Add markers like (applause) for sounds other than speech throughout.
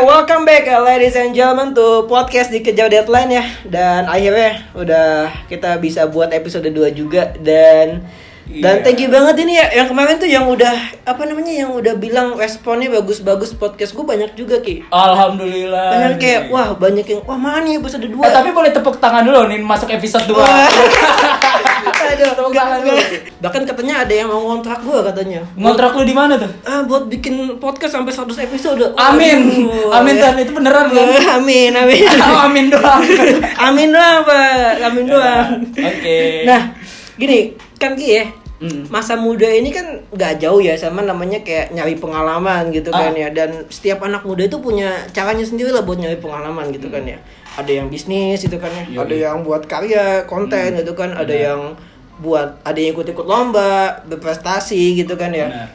welcome back ladies and gentlemen to podcast di Deadline ya Dan akhirnya udah kita bisa buat episode 2 juga Dan dan Iya. thank you banget ini ya Yang kemarin tuh yang udah Apa namanya Yang udah bilang responnya bagus-bagus podcast gue banyak juga Ki Alhamdulillah. Banyak kayak wah banyak yang Wah mana nih episode 2 Eh, tapi boleh tepuk tangan dulu nih masuk episode 2. (laughs) Aduh, Tepuk enggak, tangan dulu. Bahkan katanya ada yang mau ngontrak gue katanya Ngontrak lu di mana tuh? Ah, buat bikin podcast sampai 100 episode. Amin. Waduh, Amin ya. Itu beneran kan? Amin, amin. (laughs) Oh, amin doang. (laughs) amin doang, Pak. Amin doang. Oke. Nah, gini, kan Ki ya. Hmm. Masa muda ini kan nggak jauh ya sama namanya kayak nyari pengalaman gitu kan Ah. ya dan setiap anak muda itu punya caranya sendiri lah buat nyari pengalaman gitu kan ya ada yang bisnis gitu kan ya ada yang buat karya konten gitu kan ada yang buat ada yang ikut-ikut lomba berprestasi gitu kan ya Benar.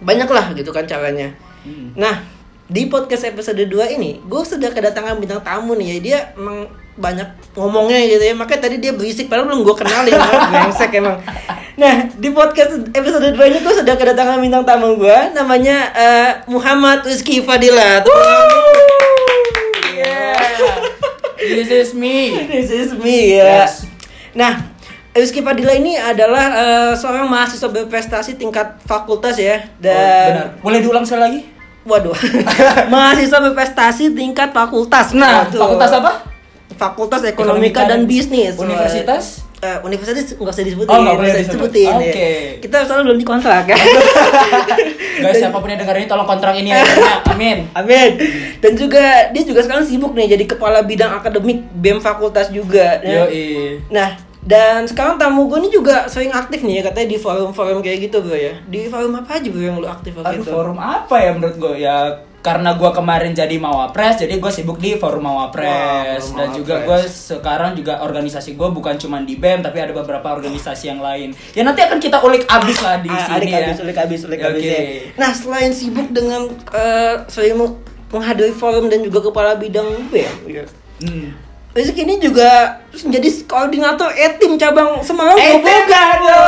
banyak lah gitu kan caranya Hmm. Nah, di podcast episode 2 ini, gue sudah kedatangan bintang tamu nih ya. Dia emang banyak ngomongnya gitu ya. Makanya tadi dia berisik, padahal belum gue kenalin. (laughs) Brengsek emang. Nah, di podcast episode 2 ini gue sudah kedatangan bintang tamu gue. Namanya eh, Muhammad Rizky Fadila. Yeah. This is me. This is me ya. Yes. Nah, Rizky Fadila ini adalah eh, seorang mahasiswa berprestasi tingkat fakultas ya. Oh, Dan benar. Boleh diulang sekali lagi? Waduh, (laughs) mahasiswa berprestasi tingkat fakultas. Nah, fakultas apa? Fakultas Ekonomika, dan Bisnis. Universitas? Eh, universitas nggak usah disebutin. Oh, nggak boleh disebutin, ya. Oke. Kita soalnya belum dikontrak ya. (laughs) Guys, siapa pun yang denger ini tolong kontrak ini ya. Amin. (laughs) Amin. Dan juga dia juga sekarang sibuk nih jadi kepala bidang akademik BEM Fakultas juga. Nah, Yoi. Nah, dan sekarang tamu gue ini juga sering aktif nih ya katanya di forum-forum kayak gitu bro ya. Di forum apa aja bro yang lu aktif waktu Aduh, itu? forum apa ya menurut gue? Ya karena gue kemarin jadi mawapres, jadi gue sibuk di forum mawapres. forum Dan juga gue sekarang juga organisasi gue bukan cuma di BEM, tapi ada beberapa organisasi yang lain. Ya nanti akan kita ulik abis lah di Ah, sini adik ya. abis, ulik abis, ulik Oke. abis ya. Nah, selain sibuk dengan eh, sering meng- menghadiri forum dan juga kepala bidang BEM, ya. Hmm. Rizky ini juga menjadi koordinator e-tim cabang Semarang Eh, Grobogan. aduh.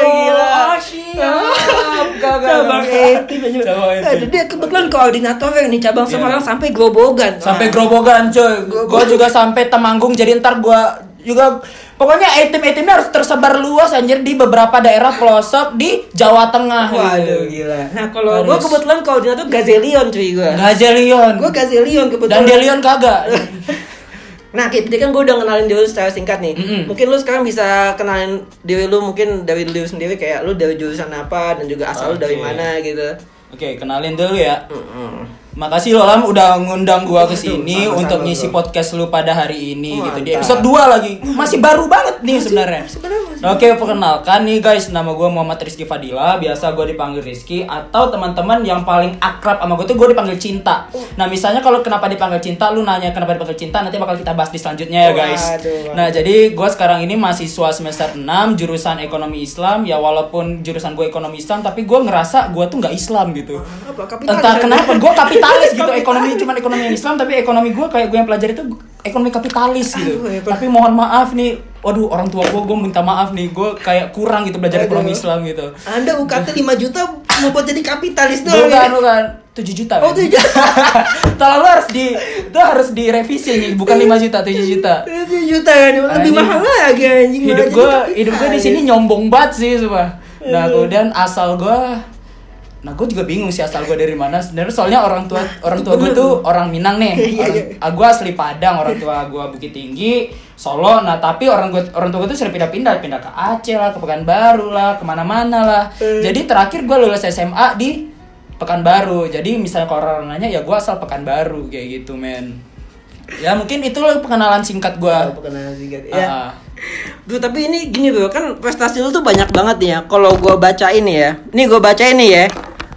Gila. Oh, siap. (laughs) Cabang e-tim aja. Eh, e-tim. dia kebetulan koordinator yang nih cabang Iya. Semarang sampai Grobogan. Sampai. Grobogan coy. Gue juga sampai Temanggung jadi ntar gue juga pokoknya item-itemnya harus tersebar luas anjir di beberapa daerah pelosok di Jawa Tengah. Waduh gitu. gila. Nah, kalau gua kebetulan koordinator Gazelion cuy gua. Gazelion. Gua Gazelion kebetulan. Dan Delion kagak. (laughs) Nah, tadi kan gue udah kenalin diri lu secara singkat nih. Mm-mm. Mungkin lu sekarang bisa kenalin diri lu mungkin dari diri sendiri kayak lu dari jurusan apa dan juga asal lu dari mana gitu. Oke, kenalin dulu ya. Mm-mm. Makasih lo Lam udah ngundang gua ke sini Sama-sama, untuk bro. ngisi podcast lu pada hari ini Oh, gitu. Di episode 2 lagi. Masih baru banget nih sebenarnya. Oke, perkenalkan nih guys, nama gua Muhammad Rizky Fadila, biasa gua dipanggil Rizky atau teman-teman yang paling akrab sama gue tuh gue dipanggil Cinta. Nah, misalnya kalau kenapa dipanggil Cinta, lu nanya kenapa dipanggil Cinta, nanti bakal kita bahas di selanjutnya ya guys. Waduh. Nah, jadi gua sekarang ini mahasiswa semester 6 jurusan ekonomi Islam. Ya walaupun jurusan gue ekonomi Islam, tapi gua ngerasa gua tuh nggak Islam gitu. apa kapitalis Entah kenapa, gue kapitalis gitu (laughs) ekonomi cuman ekonomi yang Islam tapi ekonomi gue kayak gue yang pelajari itu ekonomi kapitalis gitu. Aduh, tapi mohon maaf nih, waduh orang tua gue gue minta maaf nih, gue kayak kurang gitu belajar Aduh. ekonomi Islam gitu. Anda UKT 5 juta mau buat jadi kapitalis doang. Bukan, ya? bukan. 7 juta. Oh. 7 juta. (laughs) Tolong harus di itu harus direvisi nih, bukan 5 juta, 7 juta. 7 juta kan lebih mahal lagi anjing. Hidup gue hidup gue di sini nyombong banget sih sumpah. Nah, kemudian asal gue Nah, gue juga bingung sih asal gue dari mana. Sebenarnya soalnya orang tua (laughs) orang tua gue tuh orang Minang nih. (laughs) Iya, Orang, iya. ah, gue asli Padang, orang tua gue Bukit Tinggi, Solo. Nah, tapi orang gue orang tua gue tuh sering pindah-pindah, pindah ke Aceh lah, ke Pekanbaru lah, ke mana-mana lah. Eh. Jadi terakhir gue lulus SMA di Pekanbaru. Jadi misalnya kalau orang nanya ya gue asal Pekanbaru kayak gitu, men. Ya mungkin itu loh pengenalan singkat gue. Oh, perkenalan singkat. Ya. Ah. Bro, tapi ini gini bro, kan prestasi lu tuh banyak banget nih ya. Kalau gua baca ini ya. Nih gua baca ini ya.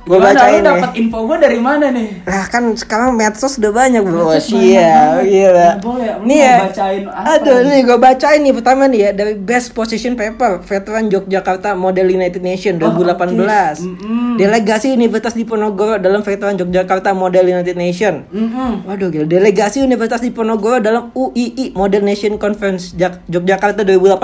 Gue bacain lu nih. dapat info gue dari mana nih? Nah kan sekarang medsos udah banyak bro Iya. Gila boleh, Nih ya bacain Aduh nih? gue bacain nih pertama nih ya Dari Best Position Paper Veteran Yogyakarta Model United Nation 2018 Oh, oke. Mm-mm. Delegasi Universitas Diponegoro dalam Veteran Yogyakarta Model United Nation Mm-mm. Waduh gila Delegasi Universitas Diponegoro dalam UII Model Nation Conference Yogyakarta 2018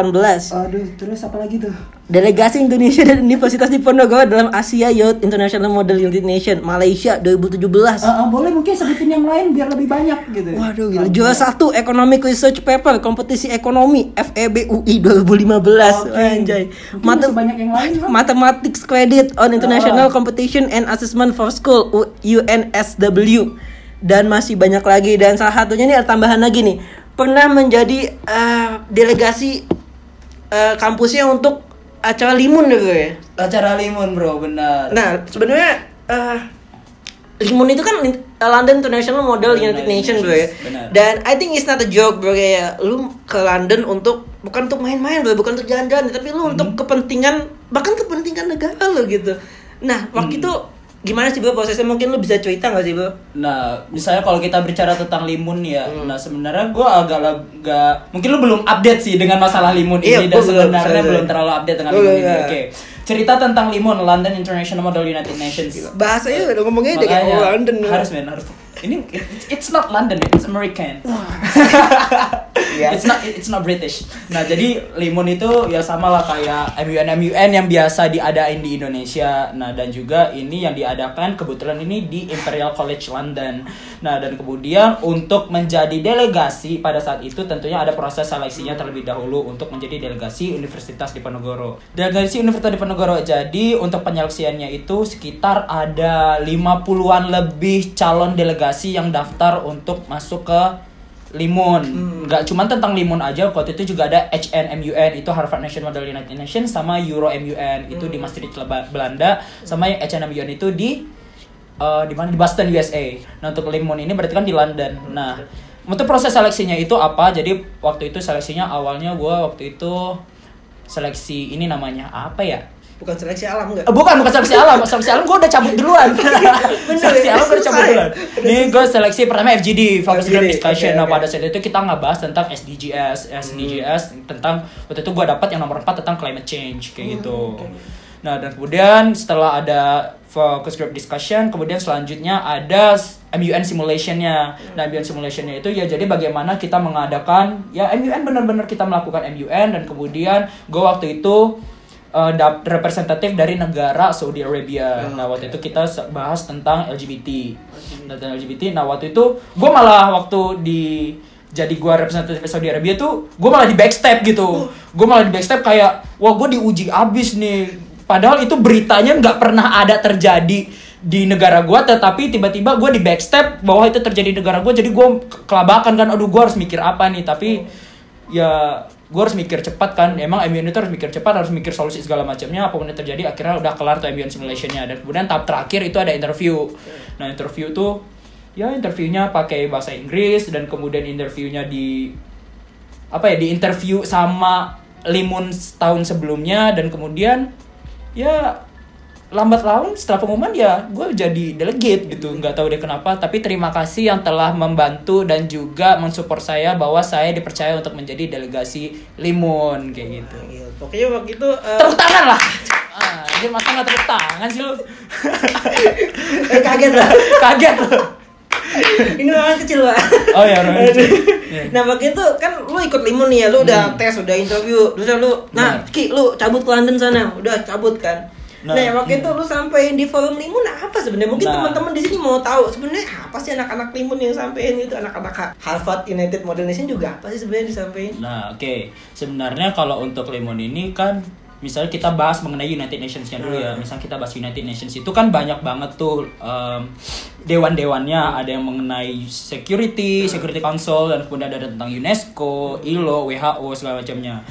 Aduh, terus apa lagi tuh? Delegasi Indonesia dan Universitas Diponegoro dalam Asia Youth International Model United Nation Malaysia 2017. Ah, ah, boleh mungkin sebutin yang lain biar lebih banyak gitu. Waduh, gila. Juara satu Economic Research Paper kompetisi ekonomi E FEBUI 2015. Oke. Anjay. Masih banyak yang lain, Bang. Mathematics Credit on International Ah. Competition and Assessment for School UNSW dan masih banyak lagi dan salah satunya ini ada tambahan lagi nih. Pernah menjadi eh, delegasi eh, kampusnya untuk acara limun deh gue. Acara limun bro, benar. Nah, sebenarnya eh Limun itu kan in- London International Model London United Nations bro ya. Benar. Dan I think it's not a joke bro kayak lu ke London untuk bukan untuk main-main bro, bukan untuk jalan-jalan, tapi lu untuk Hmm. kepentingan bahkan kepentingan negara lo gitu. Nah, waktu Hmm. itu gimana sih bro prosesnya? Mungkin lu bisa cerita nggak sih bro? Nah, misalnya kalau kita bicara tentang limun ya, Hmm. nah sebenarnya gue agak agak mungkin lu belum update sih dengan masalah limun Iya, ini dan sebenarnya belum terlalu update dengan limun ini. ya. Oke, cerita tentang limun London International Model United Nations. Bahasanya udah ngomongnya kayak oh, London. Harus men, harus. Ini it's- it's not London, it's American. (laughs) It's not it's not British. Nah, jadi limun itu ya sama lah kayak MUN MUN yang biasa diadain di Indonesia. Nah, dan juga ini yang diadakan kebetulan ini di Imperial College London. Nah, dan kemudian untuk menjadi delegasi pada saat itu tentunya ada proses seleksinya terlebih dahulu untuk menjadi delegasi Universitas Diponegoro. Delegasi Universitas Diponegoro jadi untuk penyeleksiannya itu sekitar ada 50-an lebih calon delegasi yang daftar untuk masuk ke Limun, nggak cuma tentang Limun aja, waktu itu juga ada HNMUN itu Harvard National Model United Nations sama Euro MUN itu di Maastricht Belanda, sama yang HNMUN itu di eh, di mana di Boston USA. Nah untuk Limun ini berarti kan di London. Nah untuk proses seleksinya itu apa? Jadi waktu itu seleksinya awalnya gue waktu itu seleksi ini namanya apa ya? Bukan seleksi alam enggak? Eh, bukan bukan seleksi alam. Seleksi alam gue udah cabut duluan. (laughs) Seleksi ya, alam gue udah cabut ya. duluan. Nih gue seleksi pertama FGD Focus Group Discussion oke, nah oke. pada saat itu kita ngebahas tentang SDGs SDGs tentang waktu itu gue dapat yang nomor 4 tentang climate change kayak gitu. nah dan kemudian setelah ada focus group discussion kemudian selanjutnya ada MUN simulationnya. Nah MUN simulationnya itu ya jadi bagaimana kita mengadakan ya MUN benar-benar kita melakukan MUN dan kemudian gue waktu itu uh, dap- representatif dari negara Saudi Arabia. Oh, nah waktu itu kita bahas tentang LGBT, tentang LGBT. Nah waktu itu gue malah waktu di jadi gue representatif Saudi Arabia tuh gue malah di backstep gitu. Gue malah di backstep kayak wah gue diuji abis nih. Padahal itu beritanya nggak pernah ada terjadi di negara gue tetapi tiba-tiba gue di backstep bahwa itu terjadi di negara gue jadi gue kelabakan kan aduh gue harus mikir apa nih tapi ya gue harus mikir cepat kan. Emang MUN itu harus mikir cepat harus mikir solusi segala macamnya apa pun yang terjadi akhirnya udah kelar tuh MUN simulationnya. Dan kemudian tahap terakhir itu ada interview. Nah interview tuh ya interviewnya pakai bahasa Inggris dan kemudian interviewnya di apa ya di interview sama Limun tahun sebelumnya dan kemudian ya lambat laun setelah pengumuman ya gue jadi delegate gitu nggak tahu deh kenapa tapi terima kasih yang telah membantu dan juga mensupport saya bahwa saya dipercaya untuk menjadi delegasi Limun kayak gitu Iya, Pokoknya waktu itu eh, tepuk tangan lah ah, dia masa nggak tepuk tangan sih lu (laughs) eh, kaget lah. (laughs) kaget lu Ini orang kecil pak. oh ya orang lucu. Iya. Nah waktu itu kan lu ikut limun nih ya, lu udah tes, udah interview, terus lu, nah Benar. Ki, lu cabut ke London sana, udah cabut kan. Nah, Nah, waktu itu lu sampein di forum limun apa sebenarnya? Mungkin Nah. teman-teman di sini mau tahu sebenarnya apa sih anak-anak limun yang sampein itu anak-anak Ha- Harvard United Model Nation juga apa sih sebenarnya disampein? Nah, oke. Sebenarnya kalau untuk Lemon ini kan misalnya kita bahas mengenai United Nations-nya dulu ya. Misalnya kita bahas United Nations itu kan banyak banget tuh em, dewan-dewannya. Ada yang mengenai security, Security Council dan kemudian ada tentang UNESCO, ILO, WHO segala macamnya.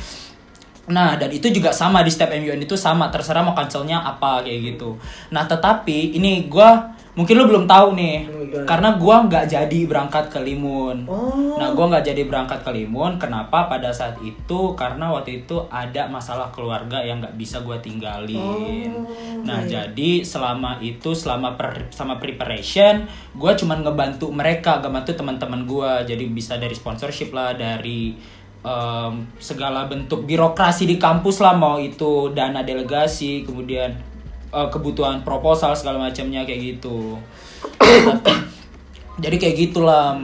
Nah, dan itu juga sama di step MUN itu sama, terserah mau cancelnya apa kayak gitu. Nah, tetapi ini gua mungkin lu belum tahu nih, karena gua nggak jadi berangkat ke Limun. Oh. Nah, gua nggak jadi berangkat ke Limun. Kenapa? Pada saat itu karena waktu itu ada masalah keluarga yang nggak bisa gua tinggalin. Oh, nah, jadi selama itu selama per, sama preparation, gua cuman ngebantu mereka, ngebantu teman-teman gua. Jadi bisa dari sponsorship lah, dari em, segala bentuk birokrasi di kampus lah, mau itu dana delegasi, kemudian eh, kebutuhan proposal segala macamnya kayak gitu. (coughs) jadi kayak gitulah.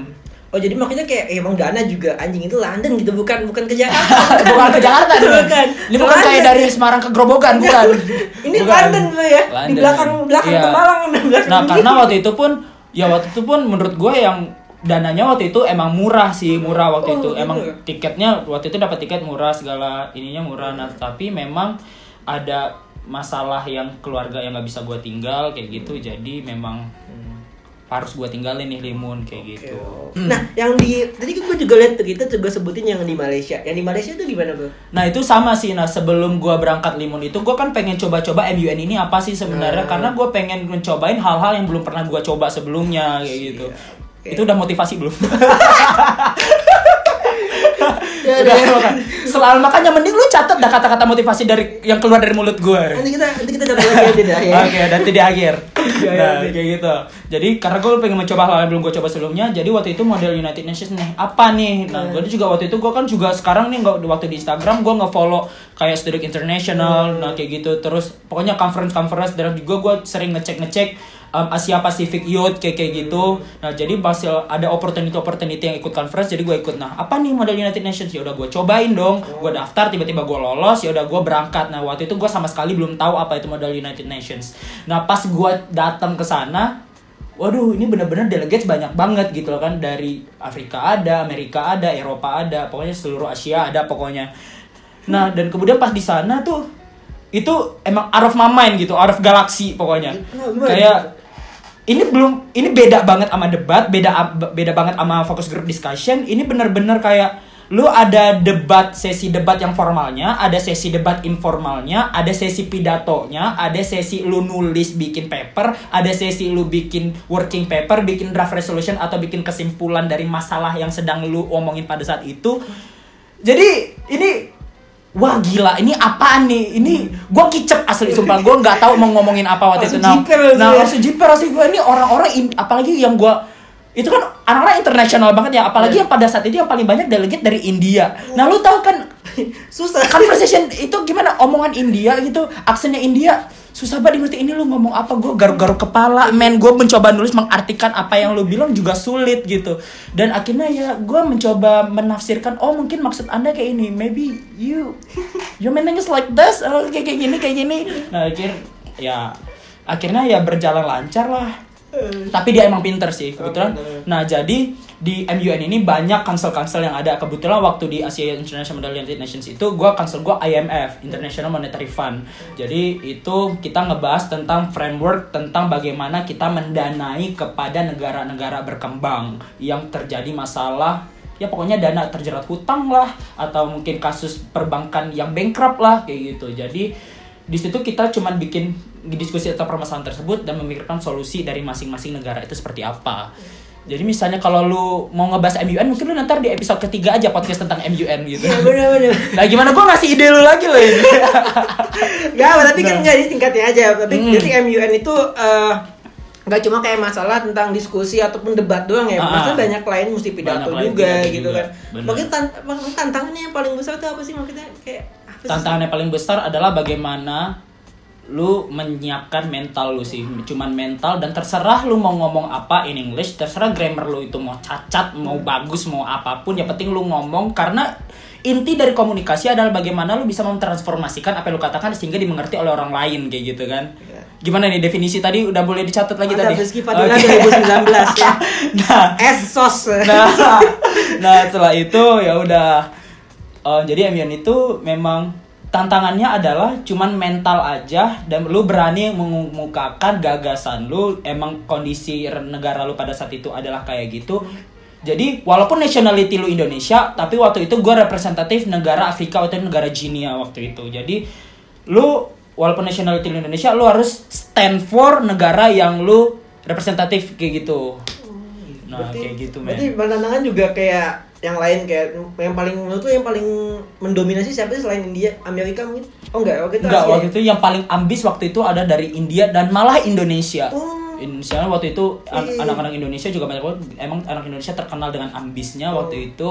Oh jadi makanya kayak eh, emang Dana juga anjing itu London gitu bukan bukan ke Jakarta. (laughs) bukan ke Jakarta (laughs) dong. Bukan. Ini bukan kayak dari Semarang ke Grobogan, bukan. (laughs) Ini Bukan. London tuh ya. Di London. belakang belakang Iya. Belakang Nah, karena waktu itu pun ya waktu itu pun menurut gue yang dananya waktu itu emang murah sih, murah waktu Oh, itu. gitu Emang ya? tiketnya waktu itu dapat tiket murah segala ininya murah. Nah, tapi memang ada masalah yang keluarga yang nggak bisa gue tinggal kayak gitu. Jadi memang harus gue tinggalin nih limun kayak gitu. Nah, yang di tadi kan gue juga lihat tuh kita juga sebutin yang di Malaysia. Yang di Malaysia itu gimana, Bro? Nah itu sama sih. Nah sebelum gua berangkat limun itu, gua kan pengen coba-coba MUN ini apa sih sebenarnya? Hmm. Karena gue pengen mencobain hal-hal yang belum pernah gua coba sebelumnya kayak gitu. Oke. Itu udah motivasi belum? (laughs) Ya, udah, makan. Selalu makanya mending lu catat dah kata-kata motivasi dari yang keluar dari mulut gue. Nanti kita nanti kita coba lagi aja ya. Oke, nanti di akhir. Iya, nah, iya. kayak gitu. Jadi karena gue pengen mencoba hal yang belum gue coba sebelumnya, jadi waktu itu model United Nations nih apa nih? Nah, Hmm. gue juga waktu itu gue kan juga sekarang nih nggak waktu di Instagram gue nge-follow kayak Student International, Hmm. nah kayak gitu. Terus pokoknya conference-conference dan juga gue sering ngecek-ngecek um, Asia Pacific Youth kayak kayak gitu. Nah, jadi pas ada opportunity-opportunity yang ikut conference, jadi gue ikut. Nah, apa nih model United Nations? Ya udah gue cobain dong. Gue daftar, tiba-tiba gue lolos, ya udah gue berangkat. Nah, waktu itu gue sama sekali belum tahu apa itu model United Nations. Nah, pas gue datang ke sana, waduh ini bener-bener delegates banyak banget gitu loh kan dari Afrika ada, Amerika ada, Eropa ada, pokoknya seluruh Asia ada pokoknya. Nah, dan kemudian pas di sana tuh itu emang out of my mind gitu, out of galaxy pokoknya. Nah? Kayak ini belum ini beda banget sama debat beda beda banget sama focus group discussion. Ini bener-bener kayak lu ada debat sesi debat yang formalnya ada sesi debat informalnya ada sesi pidatonya ada sesi lu nulis bikin paper ada sesi lu bikin working paper bikin draft resolution atau bikin kesimpulan dari masalah yang sedang lu omongin pada saat itu. Jadi ini Wah gila, ini apaan nih? Ini gua kicep asli sumpah. Gua nggak tahu mau ngomongin apa waktu itu. Nah, nah langsung jiper asli gua ini orang-orang apalagi yang gua itu kan anak-anak internasional banget ya, apalagi Iya. yang pada saat itu yang paling banyak delegate dari India. Nah, lu tahu kan (laughs) Susah. conversation itu gimana omongan India gitu, aksennya India susah banget ngerti ini lu ngomong apa gue garuk-garuk kepala men gue mencoba nulis mengartikan apa yang lu bilang juga sulit gitu dan akhirnya ya gue mencoba menafsirkan oh mungkin maksud anda kayak ini maybe you your meaning is like this oh, kayak kayak gini kayak gini nah akhir ya akhirnya ya berjalan lancar lah tapi dia emang pinter sih kebetulan. pinter. nah jadi di MUN ini banyak kansel-kansel yang ada. Kebetulan waktu di Asia International United Nations itu gua kansel gua IMF International Monetary Fund. Jadi itu kita ngebahas tentang framework tentang bagaimana kita mendanai kepada negara-negara berkembang yang terjadi masalah. Ya pokoknya dana terjerat hutang lah atau mungkin kasus perbankan yang bankrupt lah kayak gitu. Jadi di situ kita cuman bikin diskusi tentang permasalahan tersebut dan memikirkan solusi dari masing-masing negara itu seperti apa. Jadi misalnya kalau lu mau ngebahas MUN mungkin lu nanti di episode ketiga aja podcast tentang MUN gitu. Iya benar-benar. (laughs) Nah gimana gua ngasih ide lu lagi loh ini. (laughs) Gak tapi kan Nah. nggak ini singkatnya aja. Tapi Hmm. jadi MUN itu nggak cuma kayak masalah tentang diskusi ataupun debat doang ya. Ah, Maksudnya ah. banyak lain mesti pidato Banyak juga pidato gitu juga. kan. Benar. Mungkin tan maksudnya tantangannya yang paling besar itu apa sih maksudnya kayak apa sih? Tantangan yang paling besar adalah bagaimana lu menyiapkan mental lu sih cuman mental dan terserah lu mau ngomong apa in English terserah grammar lu itu mau cacat mau bagus mau apa pun yang penting lu ngomong karena inti dari komunikasi adalah bagaimana lu bisa mentransformasikan apa yang lu katakan sehingga dimengerti oleh orang lain kayak gitu kan Iya. gimana nih definisi tadi udah boleh dicatat lagi Mantap, tadi Rizky Fadila Oke. 2019 ya. (laughs) nah Esos. nah, nah setelah itu ya udah Eh, jadi MUN itu memang tantangannya adalah cuman mental aja dan lu berani mengemukakan gagasan lu. Emang kondisi negara lu pada saat itu adalah kayak gitu. Jadi walaupun nationality lu Indonesia tapi waktu itu gue representatif negara Afrika atau negara Guinea waktu itu. Jadi lu walaupun nationality lu Indonesia lu harus stand for negara yang lu representatif kayak gitu. Nah kayak gitu men. Berarti tantangan juga kayak yang lain kayak yang paling menurut lu yang paling mendominasi siapa sih selain India, Amerika mungkin? Oh enggak, waktu itu Enggak, Asia waktu ya? itu yang paling ambis waktu itu ada dari India dan malah Indonesia. Oh. Indonesia waktu itu Iya. anak-anak Indonesia juga banyak banget emang anak Indonesia terkenal dengan ambisnya Oh. waktu itu.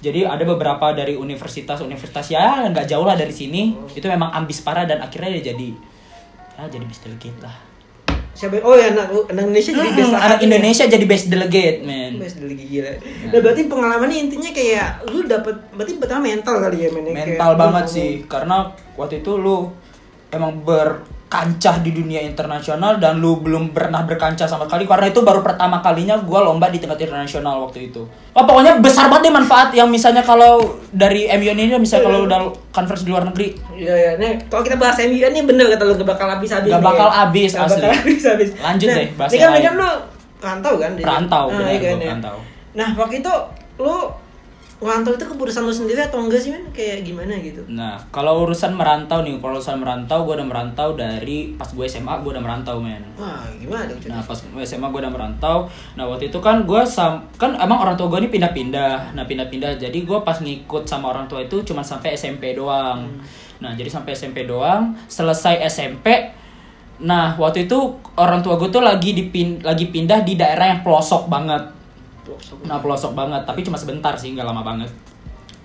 Jadi ada beberapa dari universitas-universitas ya nggak jauh lah dari sini. Oh. Itu memang ambis parah dan akhirnya dia jadi ya jadi bis delegate lah. Siapa oh ya anak anak Indonesia jadi best anak Indonesia jadi best delegate men best lagi gila. Nah berarti pengalamannya intinya kayak lu dapet berarti pertama mental kali ya men ya? Kayak mental lu banget sih karena waktu itu lu emang berkancah di dunia internasional dan lu belum pernah berkancah sama sekali karena itu baru pertama kalinya gua lomba di tingkat internasional waktu itu. Oh, pokoknya besar banget deh manfaat yang misalnya kalau dari MU ini misalnya kalau udah conference di luar negeri Iya ya, nih kalau kita bahas MU ini bener kata lu gak bakal habis habis. Gak bakal habis, gak asli. bakal habis habis. Lanjut nah, deh, bahas Ini kan lu rantau kan? Perantau, Nah, benar, iya kan, ya. perantau. Nah waktu itu lu rantau itu keputusan lu sendiri atau enggak sih men? Kayak gimana gitu? Nah, kalau urusan merantau nih, kalau urusan merantau, gue udah merantau dari pas gue SMA, gue udah merantau, men. Wah gimana dong? Nah, pas gue SMA gue udah merantau. Nah, waktu itu kan gue sam kan emang orang tua gue ini pindah-pindah. Nah, pindah-pindah. Jadi gue pas ngikut sama orang tua itu cuma sampai SMP doang. Nah, jadi sampai SMP doang. Selesai SMP Nah, waktu itu orang tua gue tuh lagi dipin lagi pindah di daerah yang pelosok banget. Nah pelosok banget, tapi cuma sebentar sih, nggak lama banget.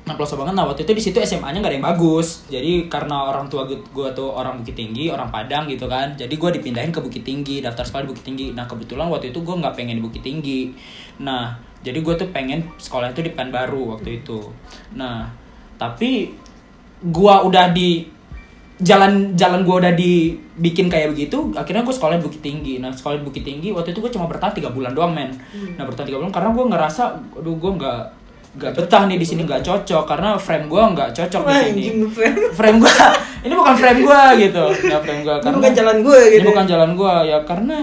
Nah pelosok banget, nah waktu itu di situ SMA-nya nggak ada yang bagus. Jadi karena orang tua gue, gue tuh orang Bukit Tinggi, orang Padang gitu kan. Jadi gue dipindahin ke Bukit Tinggi, daftar sekolah di Bukit Tinggi. Nah kebetulan waktu itu gue nggak pengen di Bukit Tinggi. Nah jadi gue tuh pengen sekolah itu di Pekanbaru waktu itu. Nah tapi gue udah di jalan jalan gue udah dibikin kayak begitu akhirnya gue sekolah di Bukit Tinggi. Nah sekolah di Bukit Tinggi waktu itu gue cuma bertahan tiga bulan doang men. Nah bertahan tiga bulan karena gue ngerasa aduh gue nggak nggak betah nih di sini nggak cocok. Karena frame gue nggak cocok di sini. Frame. gue (laughs) ini bukan frame gue gitu. Nggak frame gue Ini bukan jalan gue gitu. ini bukan jalan gue ya karena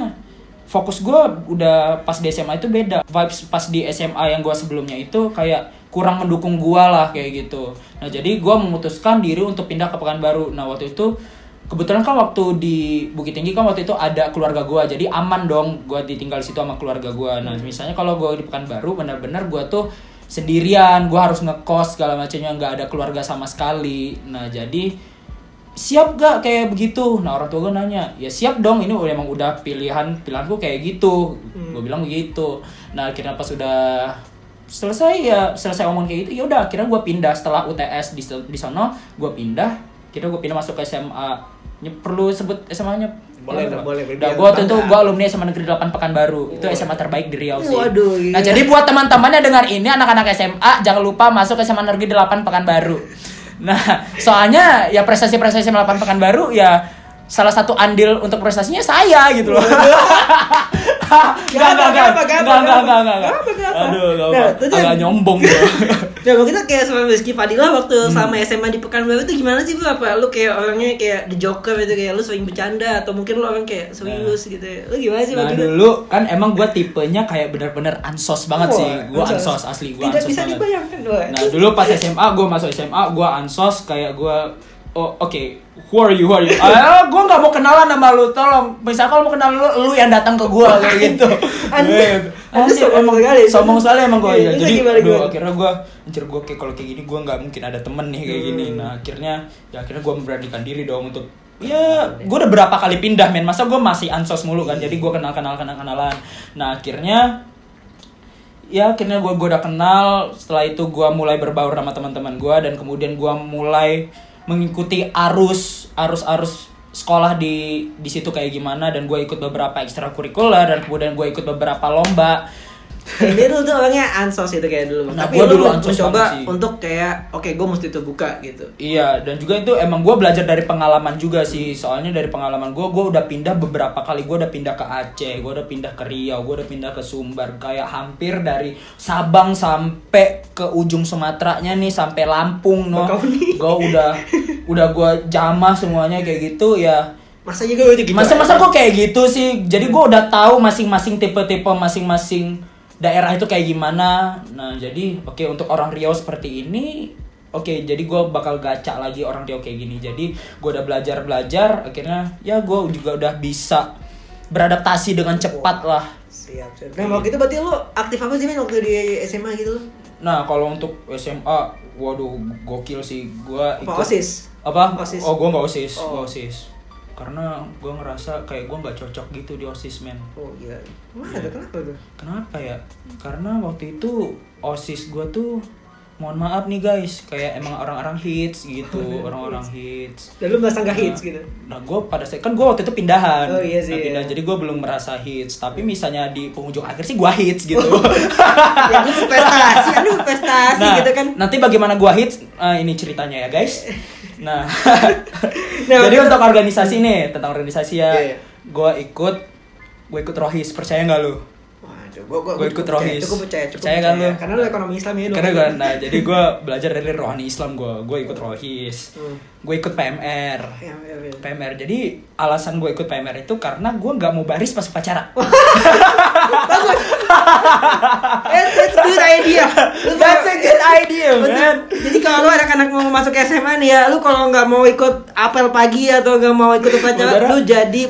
fokus gue udah pas di SMA itu beda. Vibes pas di SMA yang gue sebelumnya itu kayak kurang mendukung gue lah kayak gitu. Nah jadi gue memutuskan diri untuk pindah ke Pekanbaru. Nah waktu itu kebetulan kan waktu di Bukit Tinggi kan waktu itu ada keluarga gue jadi aman dong gue ditinggal di situ sama keluarga gue nah misalnya kalau gue di Pekanbaru benar-benar gue tuh sendirian gue harus ngekos segala macamnya nggak ada keluarga sama sekali. Nah jadi siap gak kayak begitu? Nah orang tua gue nanya ya siap dong ini udah emang udah pilihan pilihanku kayak gitu. Gue bilang begitu. Nah akhirnya pas udah selesai ya selesai omong kayak gitu ya udah akhirnya gue pindah. Setelah UTS di di sono gue pindah. Kira gue pindah masuk ke SMA Ini perlu sebut SMA nya Boleh, boleh, Nah, biar gue waktu itu gue alumni SMA Negeri 8 Pekanbaru. Itu SMA terbaik di Riau sih. Waduh, iya. Nah, jadi buat teman-teman yang dengar ini anak-anak SMA jangan lupa masuk ke SMA Negeri 8 Pekanbaru. Nah, soalnya ya prestasi-prestasi SMA 8 Pekanbaru ya salah satu andil untuk prestasinya saya gitu loh. (laughs) Enggak, enggak, enggak. Gak gak apa, Enggak, enggak, gak enggak, enggak. Gak apa, gak apa. Aduh, enggak Nah, itu Agak jadi- nyombong gitu. (laughs) Ya kalau kita kayak sama Rizky Fadila waktu Hmm. sama SMA di Pekanbaru itu gimana sih lu apa? Lu kayak orangnya kayak the joker gitu kayak lu sering bercanda atau mungkin lu orang kayak serius gitu. ya. Lu gimana sih Nah waktu itu? dulu kan emang gue tipenya kayak bener-bener ansos banget sih Gue Wah, ansos asli, Tidak ansos bisa banget dibayangkan. Nah dulu pas SMA, gue masuk SMA, gue ansos kayak gue Oh oke, who are you, who are you? (laughs) Ah, gue gak mau kenalan sama lu, tolong Misal kalau mau kenal lu, lu yang datang ke gue kayak (laughs) gitu. Gue- Anjir, sombong emang sekali. sombong sekali emang gue Iya, ya terus Jadi aduh, akhirnya gue Anjir gue kayak kalau kayak gini gue gak mungkin ada temen nih kayak gini. Hmm. Nah akhirnya, ya akhirnya gue memberanikan diri dong untuk Ya, gue udah berapa kali pindah men, masa gue masih ansos mulu kan, jadi gue kenal kenal kenal kenalan. Nah akhirnya ya akhirnya gue udah kenal. Setelah itu gue mulai berbaur sama teman-teman gue dan kemudian gue mulai mengikuti arus arus arus sekolah di di situ kayak gimana. Dan gue ikut beberapa ekstrakurikuler dan kemudian gue ikut beberapa lomba Ini lu tuh orangnya ansos itu kayak dulu. Nah, Tapi gua lu dulu ansos mencoba sih. untuk kayak oke gue mesti terbuka gitu. Iya, dan juga itu emang gue belajar dari pengalaman juga sih. Soalnya dari pengalaman gue, gue udah pindah beberapa kali. Gue udah pindah ke Aceh, gue udah pindah ke Riau, gue udah pindah ke Sumbar. Kayak hampir dari Sabang sampai ke ujung Sumateranya nih, sampai Lampung, no. Gue udah, udah gue jamah semuanya kayak gitu ya. Masa juga itu gitu. Masa-masa kok kayak gitu sih. Jadi gue udah tahu masing-masing tipe-tipe masing-masing daerah itu kayak gimana. Nah, jadi oke untuk orang Riau seperti ini Oke, jadi gue bakal gaca lagi orang Riau kayak gini. Jadi gue udah belajar-belajar, akhirnya ya gue juga udah bisa beradaptasi dengan cepat lah. Siap, siap. Nah, waktu itu berarti lu aktif apa sih men waktu di SMA gitu? Nah, kalau untuk SMA, waduh gokil sih. Gue Apa OSIS? Apa? OSIS. Oh, gue nggak osis, Oh. Gua osis. Karena gue ngerasa kayak gue nggak cocok gitu di osis men. Oh iya. Mana tuh kenapa tuh? Kenapa ya? Karena waktu itu OSIS gue tuh mohon maaf nih guys kayak emang orang-orang hits gitu orang-orang hits Dan lu merasa nggak hits gitu. Nah, gue pada saat kan gue waktu itu pindahan. Oh, iya sih, Nah, pindah, iya. jadi gue belum merasa hits. Tapi misalnya di penghujung akhir sih gue hits gitu. (laughs) ya lu berprestasi, ya lu berprestasi nah, gitu kan. nanti bagaimana gue hits? Eh, ini ceritanya ya guys. Nah, (laughs) Nah, jadi untuk organisasi nih tentang organisasi ya, Iya, iya. gue ikut, gue ikut rohis. Percaya nggak lu? Gua, Gua ikut Rohis. Cukup percaya, cukup Percaya kan lu? Karena lu ekonomi Islam ya. Karena gue, nah jadi gue belajar dari rohani Islam gue. Gue ikut rohis, Hmm. gue ikut PMR. Ya, ya, ya. PMR. Jadi alasan gue ikut PMR itu karena gue nggak mau baris pas upacara. (laughs) Bagus. That's, that's good idea. That's a good idea, (laughs) man. Jadi kalau lu anak-anak mau masuk SMA nih ya, lu kalau nggak mau ikut apel pagi atau nggak mau ikut Upacara. lu jadi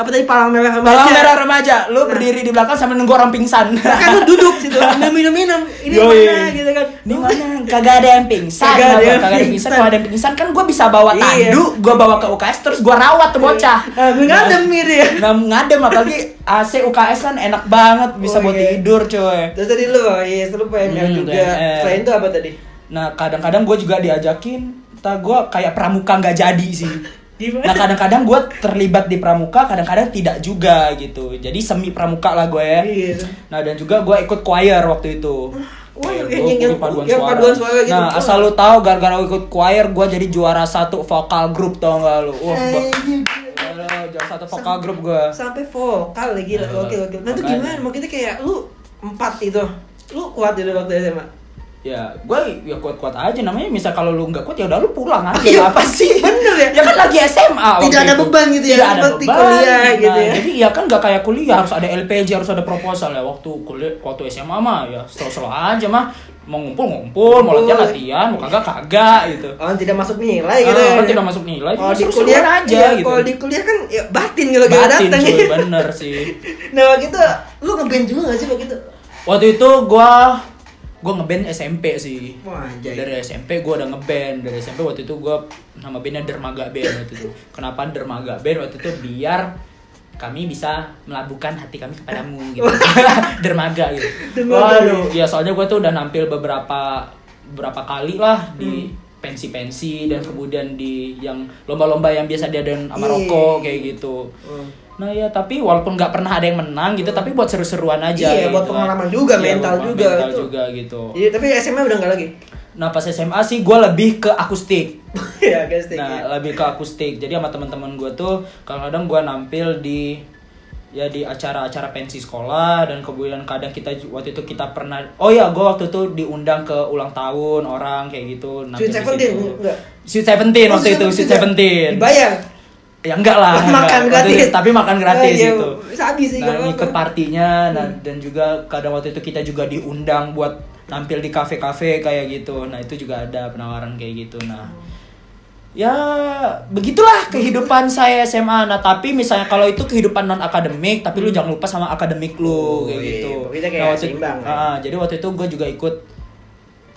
apa tadi palang merah remaja. Palang merah remaja, lu berdiri di belakang sambil nunggu orang pingsan. Nah, kan lu duduk situ sambil (laughs) minum-minum. Ini Yoi. mana gitu kan. Ini mana? Kagak ada yang pingsan. Kagak ada yang kagak ada yang pingsan. Kalau ada yang pingsan kan gue bisa bawa Iya. tandu, gue bawa ke UKS terus gue rawat tuh bocah. Nah, gue ngadem gitu ya. Nah, ngadem apalagi AC UKS kan enak banget bisa Oh, buat iya. tidur coy. Terus tadi lu, oh, iya, lu PMR Hmm, juga. PMR. Selain itu apa tadi? Nah, kadang-kadang gue juga diajakin, tak gue kayak pramuka nggak jadi sih. Gimana? Nah kadang-kadang gue terlibat di pramuka, kadang-kadang tidak juga gitu. Jadi semi pramuka lah gue ya. Iya. Nah dan juga gue ikut choir waktu itu. Choir, Gua yang- yang- ikut paduan yang suara. paduan suara gitu. Nah asal lu tahu gara-gara ikut choir gue jadi juara satu vokal grup tau gak lu? Wah, Anjing. Aduh, juara satu vokal grup gue. sampai vokal lagi Nah, oke oke nah itu gimana mau kita kayak lu empat itu lu kuat itu waktu SMA Ya, gue ya kuat-kuat aja namanya. Misal kalau lu nggak kuat ya udah lu pulang aja. (laughs) Iya, apa sih? bener ya? Ya kan lagi SMA. Tidak ada itu. beban gitu ya, Tidak ada beban. kuliah gitu Nah, ya. Jadi ya kan nggak kayak kuliah harus ada LPJ harus ada proposal ya. Waktu kuliah waktu SMA mah ya slow-slow aja mah. Mau ngumpul ngumpul, mau latihan latihan, mau kagak kagak gitu. oh tidak masuk nilai gitu Ah, kan tidak masuk nilai, kalau di kuliah aja iya, gitu. kalau di kuliah kan ya batin kalau kita Batin datang cuy, (laughs) bener sih. nah waktu itu lu ngeband juga gak sih waktu itu Waktu itu gua gua ngeband SMP sih. wah dari SMP gue udah ngeband. Dari SMP waktu itu gue nama bandnya Dermaga Band waktu itu. Kenapa Dermaga Band? Waktu itu biar kami bisa melabuhkan hati kami kepadamu gitu. (laughs) Dermaga gitu. Waduh ya soalnya gue tuh udah nampil beberapa beberapa kali lah di pensi-pensi dan kemudian di yang lomba-lomba yang biasa diadain sama Iya. rokok kayak gitu. Hmm. Nah ya tapi walaupun nggak pernah ada yang menang gitu tapi buat seru-seruan aja Iya, gitu buat kan. pengalaman juga, Iya, mental buat juga, mental itu. juga gitu Jadi, tapi SMA udah nggak lagi Nah pas SMA sih gue lebih ke akustik. (laughs) ya guys Nah lebih ke akustik. Jadi sama teman-teman gue tuh kadang-kadang gue nampil di ya di acara-acara pensi sekolah dan kemudian kadang kita waktu itu kita pernah oh ya gue waktu itu diundang ke ulang tahun orang kayak gitu Sweet Seventeen enggak Sweet Seventeen Oh, waktu itu Sweet. Seventeen dibayar ya enggak lah (laughs) Makan enggak. Gratis. itu- tapi makan gratis Oh, iya, itu sabi sih, nah ikut partinya nah, Hmm. dan juga kadang waktu itu kita juga diundang buat nampil di kafe-kafe kayak gitu nah itu juga ada penawaran kayak gitu nah ya begitulah kehidupan (laughs) saya SMA nah tapi misalnya kalau itu kehidupan non akademik tapi lu jangan lupa sama akademik Oh, lu kayak iya. gitu Kita kayak waktu, seimbang, ya. Ah, jadi waktu itu gue juga ikut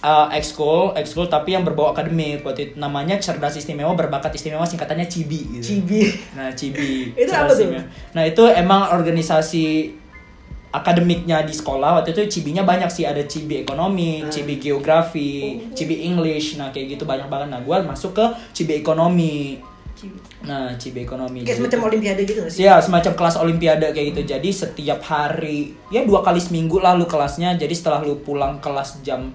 uh, ekskul ekskul tapi yang berbau akademik waktu itu namanya cerdas istimewa berbakat istimewa singkatannya CIBI gitu. Cibi (laughs) Nah, Cibi. (laughs) Itu apa tuh? Nah, itu emang organisasi akademiknya di sekolah waktu itu cibinya banyak sih ada cibi ekonomi, Hmm. cibi geografi, cibi English, nah kayak gitu banyak banget. Nah, gue masuk ke cibi ekonomi. Nah, cibi ekonomi. kayak Jadi- semacam olimpiade gitu nggak sih Ya semacam kelas olimpiade kayak gitu. Jadi setiap hari ya dua kali seminggu lah lu kelasnya. Jadi setelah lu pulang kelas jam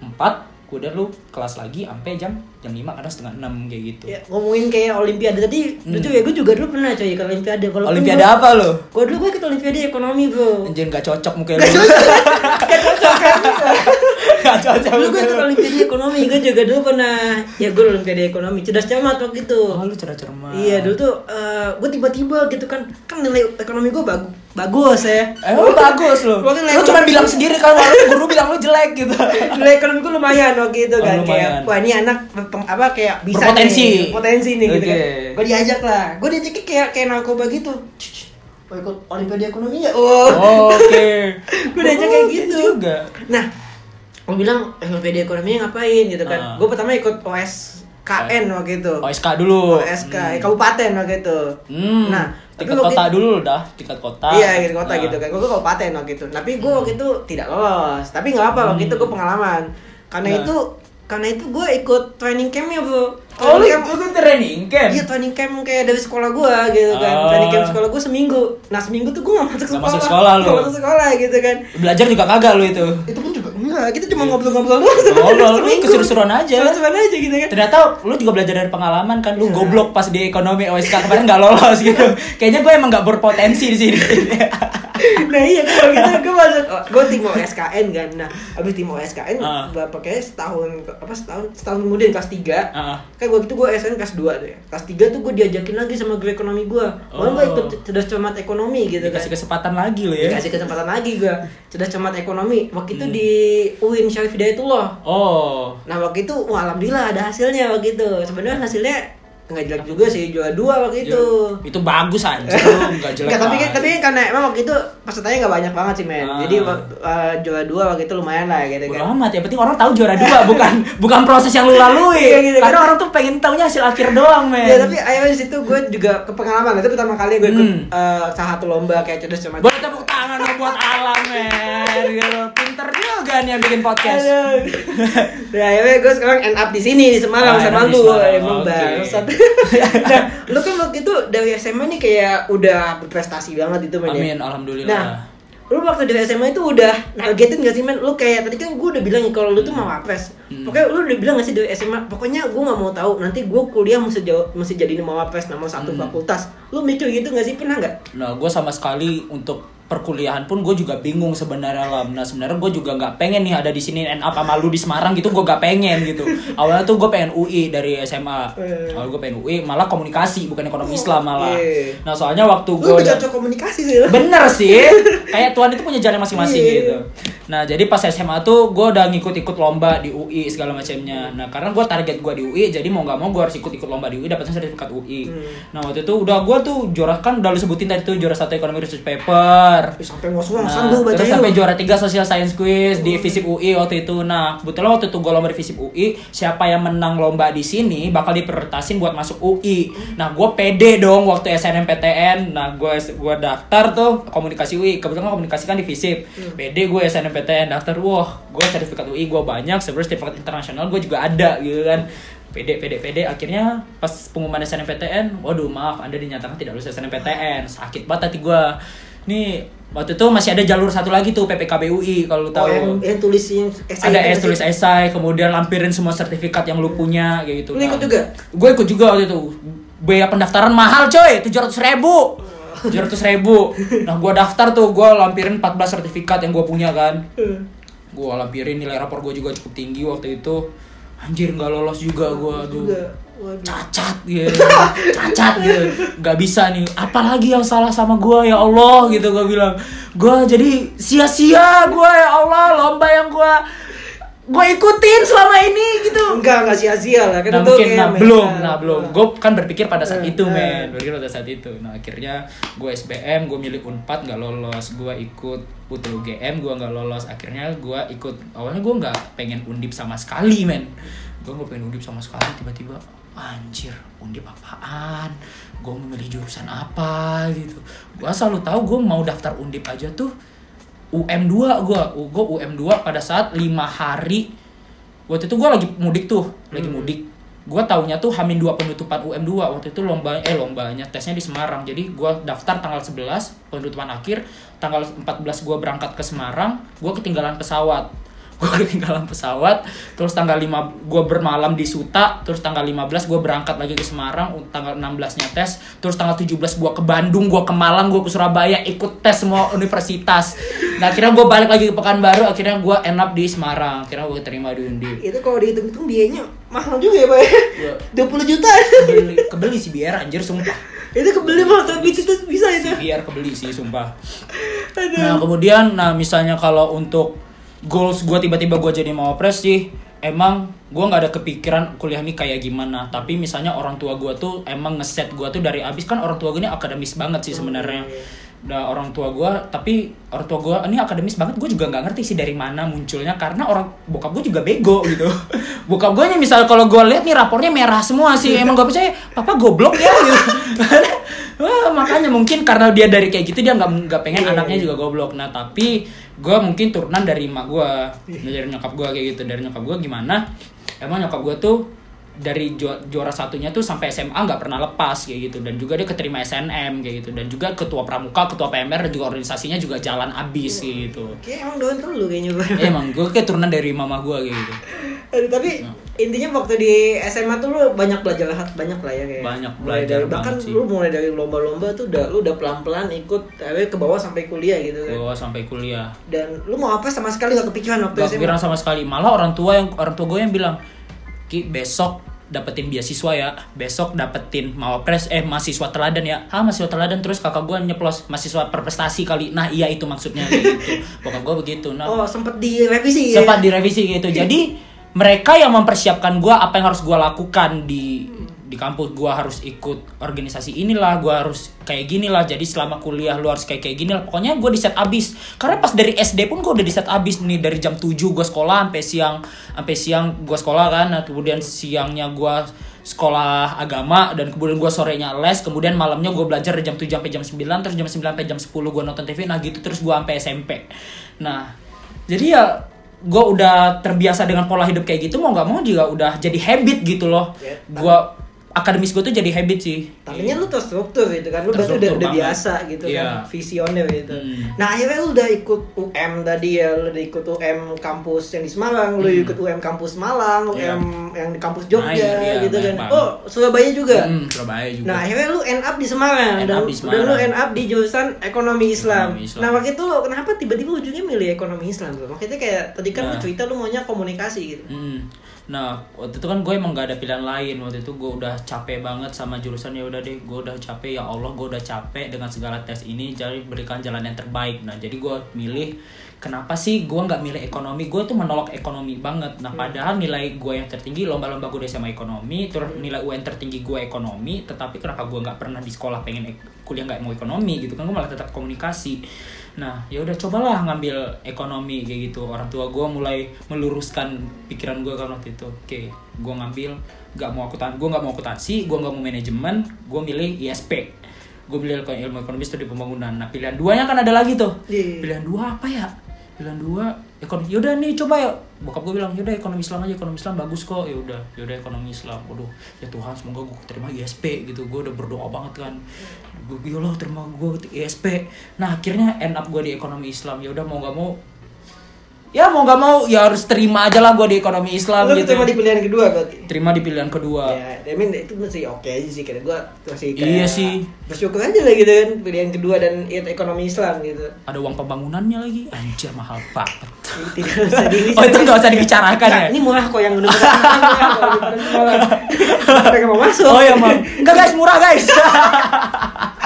4 Kemudian lu kelas lagi sampai jam jam 5 kadang setengah 6 kayak gitu. Ya, ngomongin kayak olimpiade tadi, Hmm. lucu ya, gue juga dulu pernah coy ke olimpiade. Walaupun Olimpiade gua- apa lu? Gue dulu gue ikut olimpiade ekonomi bro. Anjir gak cocok muka lu. Gak cocok? (laughs) Gak cocok kan? Gak cocok Dulu gue ikut olimpiade ekonomi, gue juga dulu pernah Ya gue olimpiade ekonomi, cerdas cermat waktu itu Oh, lu cerah cermat. Iya dulu tuh gue tiba-tiba gitu kan Kan nilai ekonomi gue bagus bagus ya Eh, lu bagus lu. Gua Lu cuma bilang sendiri kan lu guru (laughs) bilang lu jelek gitu. Nilai ekonomi gue lumayan waktu itu Oh, kan lumayan. Kayak wah ini anak apa kayak bisa Berpotensi. nih, Potensi nih gitu Oke. kan Gue diajak lah Gue diajaknya kayak, kayak narkoba gitu Mau ikut olimpiade ekonomi ya? Oh, Oh, Oke. (laughs) Gue diajak kayak Oh, gitu juga. Nah, gue bilang olimpiade ekonomi ngapain gitu kan Ah. Gue pertama ikut OSKN waktu itu OSK dulu. OSK, kabupaten waktu itu Hmm. Nah, tingkat kota itu- dulu dah, tingkat kota. Iya, gitu kota Nah. gitu kan. Gue kabupaten waktu itu. Tapi gue waktu itu tidak lolos. Tapi nggak apa waktu itu gue pengalaman. karena Nah. itu karena itu gue ikut training campnya bro Oh, lu Training camp- itu training camp? Iya training camp kayak dari sekolah gua gitu kan Ah. Training camp sekolah gua seminggu Nah seminggu tuh gua gak masuk sekolah masuk sekolah lu. Masuk sekolah gitu kan Belajar juga kagak lu itu. Itu pun juga enggak Kita cuma ngobrol-ngobrol doang Ngobrol, lu (laughs) keseru-seruan aja. Seru-seruan aja gitu kan Ternyata lu juga belajar dari pengalaman kan, lu Iya. goblok pas di ekonomi OSK kemarin nggak lolos gitu. Kayaknya gue emang nggak berpotensi di sini. (laughs) Nah iya kalau gitu gue masuk Gue tim OSKN kan Nah abis tim OSKN Ah. Berapa kayak setahun Apa setahun Setahun kemudian kelas 3 Ah. Kan waktu itu gue SN kelas 2 tuh ya Kelas 3 tuh gue diajakin lagi sama guru ekonomi gue Malah gue Oh. ikut cerdas cermat ekonomi gitu kan Dikasih kesempatan lagi lu ya. dikasih kesempatan lagi gue cerdas cermat ekonomi waktu itu Hmm. di UIN Syarif Hidayatullah Oh. nah waktu itu wah alhamdulillah ada hasilnya waktu itu sebenarnya hasilnya nggak jelek juga sih juara dua waktu itu Ya, itu bagus aja (laughs) nggak jelek. Nggak, tapi kan tapi kan karena emang waktu itu pesertanya nggak banyak banget sih men Ah. jadi uh, juara dua waktu itu lumayan lah gitu kan amat ya, penting orang tahu juara dua (laughs) bukan bukan proses yang lu lalui. Iya, gitu kan. Karena orang tuh pengen taunya hasil akhir doang, men. ya tapi akhirnya di situ gue juga ke pengalaman itu pertama kali gue ikut Hmm. uh, salah satu lomba kayak cerdas cermat Boleh tepuk tangan buat Alam, men. Gitu. Pinter juga nih yang bikin podcast. Aduh. (laughs) Nah, akhirnya gue sekarang end up di sini di Semarang Ah, sama lu emang bangsat. (laughs) nah, lu kan waktu itu dari SMA nih kayak udah berprestasi banget itu men. ya? Amin, alhamdulillah. Nah, lu waktu dari SMA itu udah nargetin gak sih men? Lu kayak tadi kan gue udah bilang kalau lu tuh mau apres. Hmm. Pokoknya lu udah bilang gak sih dari SMA, pokoknya gue gak mau tahu nanti gue kuliah mesti jauh, mesti jadi mau apres nomor satu Hmm. fakultas. Lu mikir gitu gak sih? Pernah gak? Nah, gue sama sekali untuk perkuliahan pun gue juga bingung sebenarnya lam. Nah sebenarnya gue juga nggak pengen nih ada di sini end up sama lu di Semarang gitu gue gak pengen gitu. Awalnya tuh gue pengen UI dari SMA. Eh. Awalnya gue pengen UI malah komunikasi bukan ekonomi Islam malah. Nah soalnya waktu gue cocok komunikasi sih. Bener sih, (laughs) kayak Tuhan itu punya jalan masing-masing Iya. gitu. Nah jadi pas SMA tuh gue udah ngikut-ikut lomba di UI segala macamnya. Nah karena gue target gue di UI, jadi mau nggak mau gue harus ikut-ikut lomba di UI dapetnya sertifikat UI. Hmm. Nah waktu itu udah gue tuh juara kan udah lu sebutin tadi tuh juara satu ekonomi research paper. Ih, Sampai ngos-ngosan Nah, lu baca terus sampai juara 3 social science quiz di FISIP UI waktu itu. Nah, kebetulan waktu itu gue lomba di FISIP UI, siapa yang menang lomba di sini bakal diprioritasin buat masuk UI. Nah, gue pede dong waktu SNMPTN. Nah, gue gue daftar tuh komunikasi UI. Kebetulan komunikasi kan di FISIP. Pede gue SNMPTN daftar. Wah, gue sertifikat UI gue banyak. Sebenarnya sertifikat internasional gue juga ada gitu kan. Pede, pede, pede. Akhirnya pas pengumuman SNMPTN, waduh maaf, anda dinyatakan tidak lulus SNMPTN. Sakit banget hati gue. Nih, waktu itu masih ada jalur satu lagi tuh PPKB UI kalau lu Oh, tahu. yang, yang tulisnya esai ada es tulis esai, kemudian lampirin semua sertifikat yang lu punya kayak gitu. Lu ikut juga? Gue ikut juga waktu itu. Biaya pendaftaran mahal coy, tujuh ratus ribu. Tujuh ratus ribu. Nah, gue daftar tuh, gue lampirin 14 sertifikat yang gue punya kan. Hmm. Gue lampirin nilai rapor gue juga cukup tinggi waktu itu. Anjir nggak lolos juga gue, aduh Juga. Waduh. cacat gitu cacat gitu nggak bisa nih. Apalagi yang salah sama gua ya Allah gitu gue bilang. Gua jadi sia-sia gua ya Allah lomba yang gua gue ikutin selama ini gitu. Enggak, enggak sia-sia lah. Kan nah itu mungkin nah mental. belum nah belum. Gue kan berpikir pada saat Eh, itu eh. men. Berpikir pada saat itu. Nah akhirnya gue SBM gue milih unpad nggak lolos. Gue ikut UTUGM gue nggak lolos. Akhirnya gue ikut awalnya gue nggak pengen undip sama sekali men. Gue nggak pengen undip sama sekali tiba-tiba anjir undip apaan? Gue memilih jurusan apa gitu. Gue selalu tahu gue mau daftar undip aja tuh UM2 gue gue UM2 pada saat lima hari. Waktu itu gue lagi mudik tuh lagi Hmm. mudik. Gue taunya tuh hamin dua penutupan UM2 waktu itu lomba eh lombanya tesnya di Semarang. Jadi gue daftar tanggal 11 penutupan akhir. Tanggal 14 gue berangkat ke Semarang gue ketinggalan pesawat gue ketinggalan (laughs) pesawat terus tanggal 5 gue bermalam di Suta terus tanggal 15 gue berangkat lagi ke Semarang tanggal 16 nya tes terus tanggal 17 gue ke Bandung gue ke Malang gue ke Surabaya ikut tes semua universitas nah akhirnya gue balik lagi ke Pekanbaru akhirnya gue end up di Semarang akhirnya gue terima di Undip Itu kalau dihitung-hitung biayanya mahal juga ya, Pak. Iya. 20 juta. kebeli kebeli si biar anjir sumpah itu kebeli mah tapi itu bisa itu. biar kebeli sih sumpah Aduh. nah kemudian nah misalnya kalau untuk goals gue tiba-tiba gue jadi mau pres sih. Emang gue nggak ada kepikiran kuliah ini kayak gimana. Tapi misalnya orang tua gue tuh emang ngeset gue tuh dari abis. Kan orang tua gue ini akademis banget sih sebenarnya Nah, orang tua gue tapi orang tua gue ini akademis banget gue juga nggak ngerti sih dari mana munculnya karena orang bokap gue juga bego gitu (laughs) bokap gue nya misal kalau gue lihat nih rapornya merah semua sih emang gue percaya papa goblok ya gitu (laughs) Wah, makanya mungkin karena dia dari kayak gitu dia nggak nggak pengen Iya, anaknya iya. juga goblok. Nah tapi gue mungkin turunan dari emak gue, dari nyokap gue kayak gitu. Dari nyokap gue gimana? Emang nyokap gue tuh dari ju- juara satunya tuh sampai SMA nggak pernah lepas kayak gitu dan juga dia keterima SNM kayak gitu dan juga ketua pramuka ketua PMR dan juga organisasinya juga jalan abis kayak gitu Kayak emang doan tuh lu kayaknya. Eh, emang gue kayak turunan dari mama gue kayak gitu (laughs) Aduh, tapi intinya waktu di SMA tuh lu banyak belajar banyak lah ya kayak. Banyak mulai belajar dari, bahkan sih. lu mulai dari lomba-lomba tuh udah lu udah pelan-pelan ikut tapi ke bawah sampai kuliah gitu kan. gue sampai kuliah Dan lu mau apa sama sekali gak kepikiran waktu Gak SMA. kepikiran sama sekali. Malah orang tua yang orang tua gue yang bilang, Ki besok dapetin beasiswa ya, besok dapetin mawapres eh mahasiswa teladan ya. Ah mahasiswa teladan terus kakak gue nyeplos mahasiswa berprestasi kali. Nah iya itu maksudnya gitu. Bokap gue begitu. Nah Oh, sempet direvisi ya. sempat direvisi gitu. Jadi mereka yang mempersiapkan gue apa yang harus gue lakukan di di kampus gue harus ikut organisasi inilah gue harus kayak gini lah jadi selama kuliah lu harus kayak kayak gini lah pokoknya gue di set abis. Karena pas dari SD pun gue udah di set abis nih. Dari jam 7 gue sekolah sampai siang sampai siang gue sekolah kan. Nah, kemudian siangnya gue sekolah agama dan kemudian gue sorenya les. Kemudian malamnya gue belajar dari jam 7 sampai jam 9 terus jam 9 sampai jam 10 gue nonton TV nah gitu terus gue sampai SMP nah jadi ya gue udah terbiasa dengan pola hidup kayak gitu mau nggak mau juga udah jadi habit gitu loh. Ya, gue akademis gue tuh jadi habit sih Tadinya lu terstruktur gitu kan, lu berarti udah, udah biasa gitu Iya. kan, visioner gitu. Hmm. Nah akhirnya lu udah ikut UM tadi ya, lu udah ikut UM kampus yang di Semarang, lu ikut UM kampus Malang, Hmm. Iya. UM yang di kampus Jogja Nah, iya, gitu kan. Oh Surabaya juga. Hmm, Surabaya juga Nah akhirnya lu end up di Semarang End dan, up di dan Semarang. lu end up di jurusan ekonomi Islam. Ekonomi Islam. Nah waktu itu lu kenapa tiba-tiba ujungnya milih ekonomi Islam bro? Maksudnya kayak tadi kan lu Nah. cerita lu maunya komunikasi gitu. Hmm. Nah, waktu itu kan gue emang gak ada pilihan lain. Waktu itu gue udah capek banget sama jurusan ya udah deh, gue udah capek ya Allah, gue udah capek dengan segala tes ini. Jadi berikan jalan yang terbaik. Nah, jadi gue milih kenapa sih gue nggak milih ekonomi? Gue tuh menolak ekonomi banget. Nah, padahal nilai gue yang tertinggi lomba-lomba gue udah sama ekonomi, terus nilai UN tertinggi gue ekonomi. Tetapi kenapa gue nggak pernah di sekolah pengen kuliah nggak mau ekonomi gitu kan? Gue malah tetap komunikasi. Nah, ya udah cobalah ngambil ekonomi kayak gitu. Orang tua gue mulai meluruskan pikiran gue kan waktu itu. Oke, gue ngambil nggak mau akuntan, gue nggak mau akuntansi, gue nggak mau manajemen, gue milih ISP. Gue milih ilmu ekonomi studi pembangunan. Nah, pilihan duanya kan ada lagi tuh. Iya. Pilihan dua apa ya? Pilihan dua ekonomi. Yaudah nih coba ya. Bokap gue bilang yaudah ekonomi Islam aja. Ekonomi Islam bagus kok. Ya udah, yaudah ekonomi Islam. Waduh, ya Tuhan semoga gue terima ISP gitu. Gue udah berdoa banget kan. Gue ya Allah terima gue ISP. Nah akhirnya end up gue di ekonomi Islam. Ya udah mau nggak mau ya mau nggak mau ya harus terima aja lah gue di ekonomi Islam Lu gitu. terima di pilihan kedua berarti. Terima di pilihan kedua. Ya, I mean itu masih oke aja sih kira gua masih Iya sih. Bersyukur aja lah gitu kan pilihan kedua dan ya, ekonomi Islam gitu. Ada uang pembangunannya lagi. Anjir mahal banget. Tidak usah dibicarakan. Oh itu nggak usah dibicarakan Nah, ya? Ini murah kok yang ini murah. Mereka mau masuk. Oh ya mam. Enggak guys murah guys. (laughs)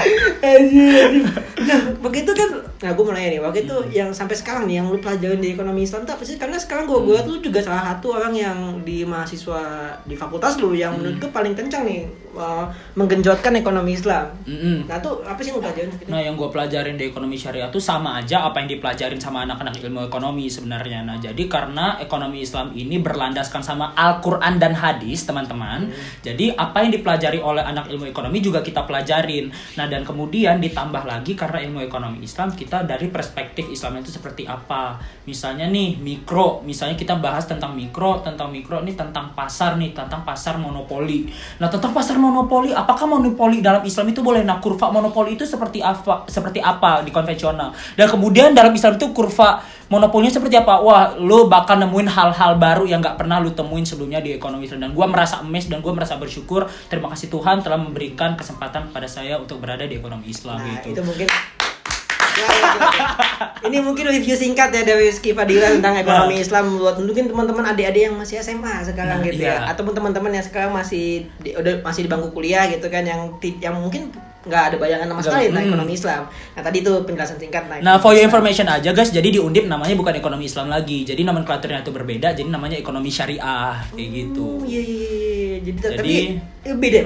Nah, begitu kan, nah gue mau nanya nih, waktu itu yang sampai sekarang nih yang lu pelajarin di ekonomi Islam itu apa sih? Karena sekarang gue gue lu juga salah satu orang yang di mahasiswa di fakultas lu yang menurut gue paling kencang nih uh, menggenjotkan ekonomi Islam. Mm-mm. Nah tuh apa sih yang lu pelajarin? Gitu? Nah yang gue pelajarin di ekonomi syariah tuh sama aja apa yang dipelajarin sama anak-anak ilmu ekonomi sebenarnya. Nah jadi karena ekonomi Islam ini berlandaskan sama Al-Quran dan hadis teman-teman. Jadi apa yang dipelajari oleh anak ilmu ekonomi juga kita pelajarin. Nah dan kemudian ditambah lagi karena ilmu ekonomi Islam kita dari perspektif Islam itu seperti apa. Misalnya nih mikro, misalnya kita bahas tentang mikro, tentang mikro ini tentang pasar nih, tentang pasar monopoli. Nah tentang pasar monopoli, apakah monopoli dalam Islam itu boleh? Nah kurva monopoli itu seperti apa? Seperti apa di konvensional? Dan kemudian dalam Islam itu kurva monopolinya seperti apa? Wah, lu bakal nemuin hal-hal baru yang nggak pernah lu temuin sebelumnya di ekonomi Islam. Dan gua merasa emes dan gua merasa bersyukur. Terima kasih Tuhan telah memberikan kesempatan kepada saya untuk berada di ekonomi Islam Nah gitu. itu mungkin Ya, ya, ya. Ini mungkin review singkat ya dari Rizky Fadila tentang ekonomi Islam buat mungkin teman-teman adik-adik yang masih SMA sekarang Nah, gitu iya. ya ataupun teman-teman yang sekarang masih di, udah masih di bangku kuliah gitu kan yang yang mungkin nggak ada bayangan sama sekali tentang hmm. ekonomi Islam. Nah tadi itu penjelasan singkat nah. Nah, for your Islam. information aja guys, jadi di Undip namanya bukan ekonomi Islam lagi. Jadi nomenklaturnya itu berbeda, jadi namanya ekonomi syariah kayak gitu. Oh, iya iya iya, iya. Jadi, Jadi- tapi eh, beda.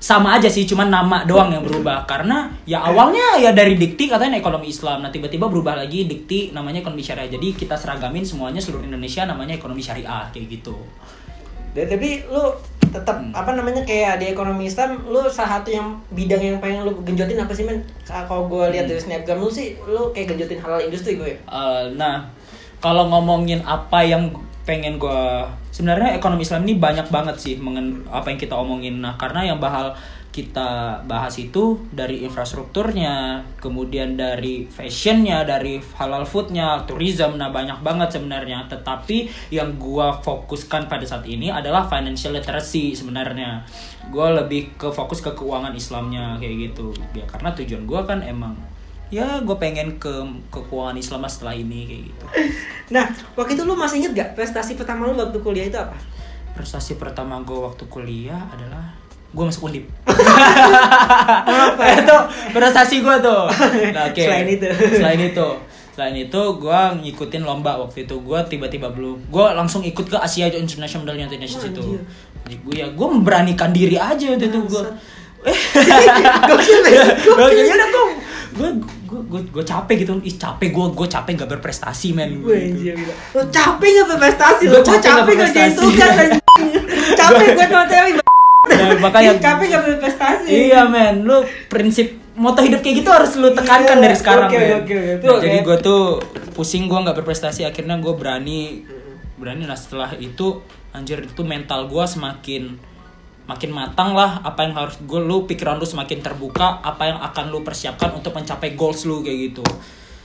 Sama aja sih, cuman nama doang yang berubah. Karena ya awalnya ya dari dikti katanya ekonomi Islam. Nah, tiba-tiba berubah lagi dikti namanya ekonomi syariah. Jadi kita seragamin semuanya seluruh Indonesia namanya ekonomi syariah kayak gitu. Dan tapi lu tetap Hmm. apa namanya kayak di ekonomi Islam lu salah satu yang bidang yang pengen lu genjotin apa sih men? Kalau gue lihat Hmm. dari snapgram lu sih lu kayak genjotin halal industri gue. Eh, nah, kalau ngomongin apa yang pengen gua sebenarnya ekonomi Islam ini banyak banget sih mengen apa yang kita omongin. Nah, karena yang bahal kita bahas itu dari infrastrukturnya, kemudian dari fashionnya, dari halal foodnya, tourism, nah banyak banget sebenarnya. Tetapi yang gua fokuskan pada saat ini adalah financial literacy sebenarnya. Gua lebih ke fokus ke keuangan Islamnya kayak gitu. Ya karena tujuan gua kan emang ya gue pengen ke ke keuangan Islam setelah ini kayak gitu. (laughs) Nah, waktu itu lu masih inget gak prestasi pertama lu waktu kuliah itu apa? Prestasi pertama gue waktu kuliah adalah gue masuk undip. (laughs) Apa? (laughs) itu prestasi gue tuh. Nah, oke. Selain itu. Selain itu. Selain itu gue ngikutin lomba waktu itu gue tiba-tiba belum gue langsung ikut ke Asia International Medal International Wah, itu anjir. jadi gue ya gue memberanikan diri aja waktu itu gue gue ya udah gue gue gue gue gue capek gitu ih capek gue gue capek gak berprestasi men Gue gila. Lu capek gak berprestasi Gue capek nggak capek gak jadi berprestasi. tugas. (laughs) Capek gue materi. Nah, makanya (laughs) capek gak berprestasi. Iya men, lu prinsip moto hidup kayak gitu harus lu tekankan Iya, dari sekarang men. oke. Nah, Tuh, jadi gue tuh pusing gue nggak berprestasi akhirnya gue berani berani nah setelah itu anjir itu mental gue semakin makin matang lah apa yang harus gue lu pikiran lu semakin terbuka apa yang akan lu persiapkan untuk mencapai goals lu kayak gitu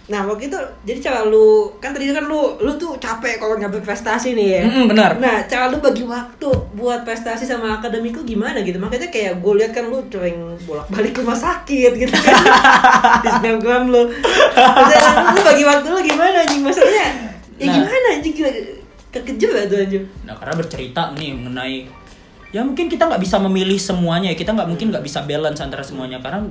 Nah waktu itu jadi cara lu kan tadi kan lu lu tuh capek kalau nggak berprestasi nih ya. Mm-mm, benar. Nah cara lu bagi waktu buat prestasi sama akademik lu gimana gitu? Makanya kayak gue lihat kan lu sering bolak balik rumah sakit gitu kan (laughs) di snapgram lu. Maksudnya, lu bagi waktu lu gimana anjing? Maksudnya ya Nah. gimana anjing kekejut tuh anjing? Nah karena bercerita nih mengenai ya mungkin kita nggak bisa memilih semuanya ya. Kita nggak mungkin nggak bisa balance antara semuanya. Karena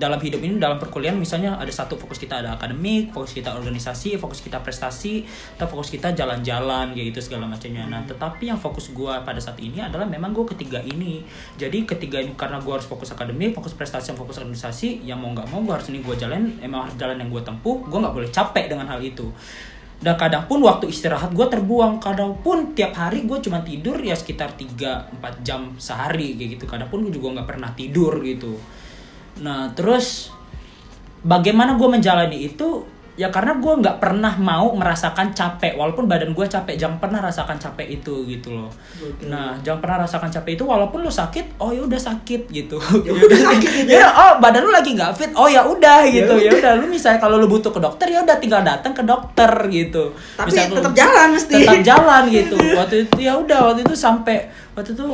dalam hidup ini dalam perkuliahan misalnya ada satu fokus kita ada akademik fokus kita organisasi fokus kita prestasi atau fokus kita jalan-jalan gitu segala macamnya. Nah tetapi yang fokus gua pada saat ini adalah memang gue ketiga ini. Jadi ketiga ini karena gua harus fokus akademik fokus prestasi fokus organisasi yang mau nggak mau gua harus ini gua jalan emang harus jalan yang gue tempuh gua nggak boleh capek dengan hal itu dan kadang pun waktu istirahat gue terbuang. Kadang pun tiap hari gue cuma tidur ya sekitar 3-4 jam sehari kayak gitu. Kadang pun gue juga nggak pernah tidur gitu. Nah terus bagaimana gue menjalani itu ya karena gue nggak pernah mau merasakan capek. Walaupun badan gue capek jangan pernah rasakan capek itu gitu loh. Betul. nah jangan pernah rasakan capek itu walaupun lu sakit oh ya udah sakit gitu. Ya udah (laughs) sakit gitu ya? Oh badan lu lagi nggak fit oh ya udah gitu. Ya ya udah lu misalnya kalau lu butuh ke dokter ya udah tinggal datang ke dokter gitu. Tapi Misal lu- tetap jalan mesti. tetap jalan gitu. (laughs) Waktu itu ya udah waktu itu sampai waktu itu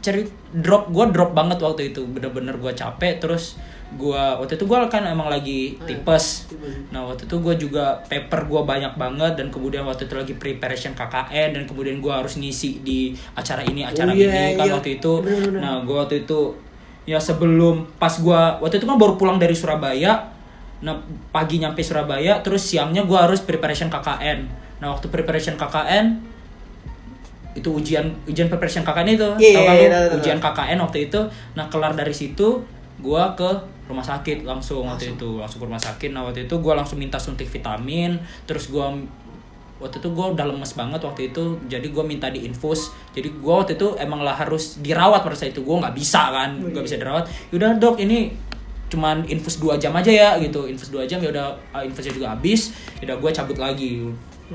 ceri drop gue drop banget waktu itu. Bener-bener gue capek terus gue waktu itu gue kan emang lagi tipes. Nah waktu itu gue juga paper gue banyak banget dan kemudian waktu itu lagi preparation KKN dan kemudian gue harus ngisi di acara ini acara Oh, iya, ini kan iya. waktu itu. Bener-bener. nah gue waktu itu ya sebelum pas gue waktu itu kan baru pulang dari Surabaya. Nah pagi nyampe Surabaya terus siangnya gue harus preparation KKN nah waktu preparation KKN itu ujian ujian preparation KKN itu Iya, tau kan iya, tahu, ujian KKN waktu itu. Nah kelar dari situ gue ke rumah sakit langsung waktu itu langsung ke rumah sakit. Nah waktu itu gue langsung minta suntik vitamin terus gue waktu itu gue udah lemes banget waktu itu jadi gue minta diinfus. Jadi gue waktu itu emang lah harus dirawat pada saat itu gue nggak bisa kan nggak bisa dirawat. Yaudah dok ini cuman infus dua jam aja ya gitu. Infus dua jam ya udah ah, infusnya juga habis. Ya udah gue cabut lagi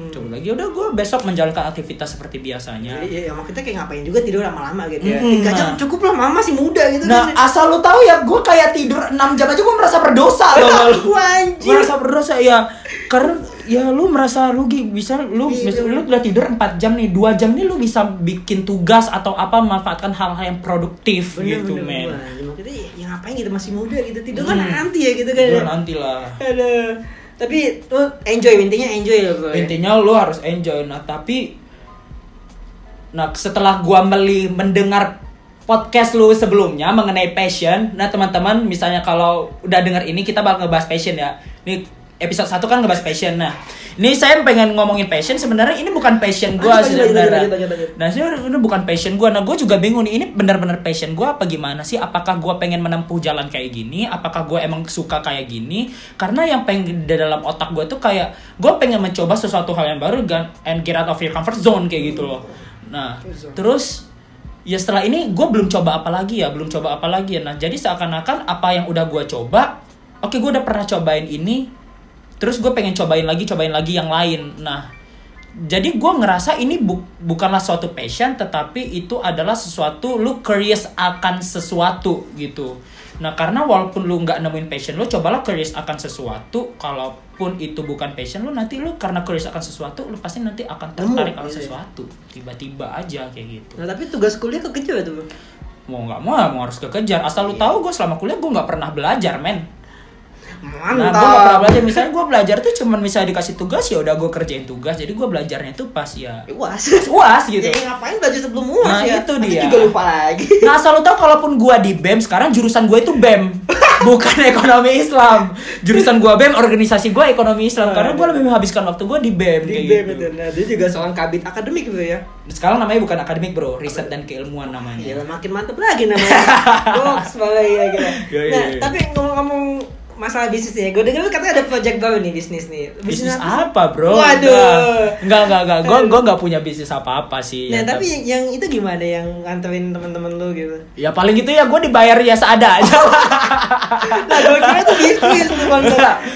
cabut lagi udah gue besok menjalankan aktivitas seperti biasanya Jadi ya emang kita kayak ngapain juga tidur lama-lama gitu ya. Mm-mm, Tiga jam nah. cukup lah, mama masih muda gitu Nah, kan. asal lu tahu ya, gue kayak tidur 6 jam aja gue merasa berdosa loh. Anjir. merasa berdosa ya. Karena ya lu merasa rugi bisa lu Iya, lu udah tidur 4 jam nih, 2 jam nih lu bisa bikin tugas atau apa memanfaatkan hal-hal yang produktif Bener, gitu, bener, men. Wah, ya maksudnya ya ngapain gitu masih muda gitu tidur kan Hmm. nanti ya gitu kan. Tidur nanti lah. Aduh. Tapi tuh enjoy intinya enjoy ya bro. ya. Intinya lu harus enjoy. Nah, tapi nah setelah gua meli mendengar podcast lu sebelumnya mengenai passion. Nah, teman-teman misalnya kalau udah dengar ini kita bakal ngebahas passion ya. Ini episode 1 kan ngebahas passion. Nah, ini saya pengen ngomongin passion sebenarnya ini bukan passion lanjut, sebenarnya. Nah, sebenarnya ini bukan passion gua. Nah, gua juga bingung nih ini benar-benar passion gua apa gimana sih? Apakah gua pengen menempuh jalan kayak gini? Apakah gua emang suka kayak gini? Karena yang pengen di dalam otak gua tuh kayak gua pengen mencoba sesuatu hal yang baru kan and get out of your comfort zone kayak gitu loh. Nah, terus ya setelah ini gue belum coba apa lagi ya belum coba apa lagi ya nah jadi seakan-akan apa yang udah gue coba oke gue udah pernah cobain ini terus gue pengen cobain lagi cobain lagi yang lain. Nah jadi gue ngerasa ini bu- bukanlah suatu passion tetapi itu adalah sesuatu lu curious akan sesuatu gitu. Nah karena walaupun lu nggak nemuin passion lu cobalah curious akan sesuatu. Kalaupun itu bukan passion lu nanti lu karena curious akan sesuatu lu pasti nanti akan tertarik akan gitu ya. sesuatu. Tiba-tiba aja kayak gitu. Nah tapi tugas kuliah kekejar tuh. Mau nggak mau mau harus kekejar. Asal lu tahu gue selama kuliah gue nggak pernah belajar men nah gue pernah Mantap. belajar misalnya gue belajar tuh cuman misalnya dikasih tugas ya udah gue kerjain tugas jadi gue belajarnya tuh pas ya Uas. uas gitu Ya, ngapain belajar sebelum uas Nah, ya? itu Nanti dia. juga lupa lagi. Nah asal lu tau kalaupun gua di BEM sekarang jurusan gue itu BEM (laughs) bukan ekonomi Islam jurusan gua BEM organisasi gua ekonomi Islam karena gua lebih menghabiskan waktu gua di BEM Di kayak BEM gitu. itu. Nah, dia juga seorang kabit akademik gitu ya. Sekarang namanya bukan akademik bro, riset dan keilmuan Ya namanya. makin mantep lagi namanya. (laughs) Box malah ya gitu. Ya, ya, Nah, ya. tapi ngomong-ngomong masalah bisnis nih, gue dengar katanya ada project baru nih bisnis nih. Bisnis sih? apa bro? Waduh. Enggak, enggak, enggak. Gua gua enggak punya bisnis apa-apa sih. Nah, Ya, tapi yang, yang itu gimana yang nganterin teman-teman lu gitu? ya paling gitu ya gue dibayar ya seadanya. (laughs) Nah, gue kira itu bisnis tuh bang.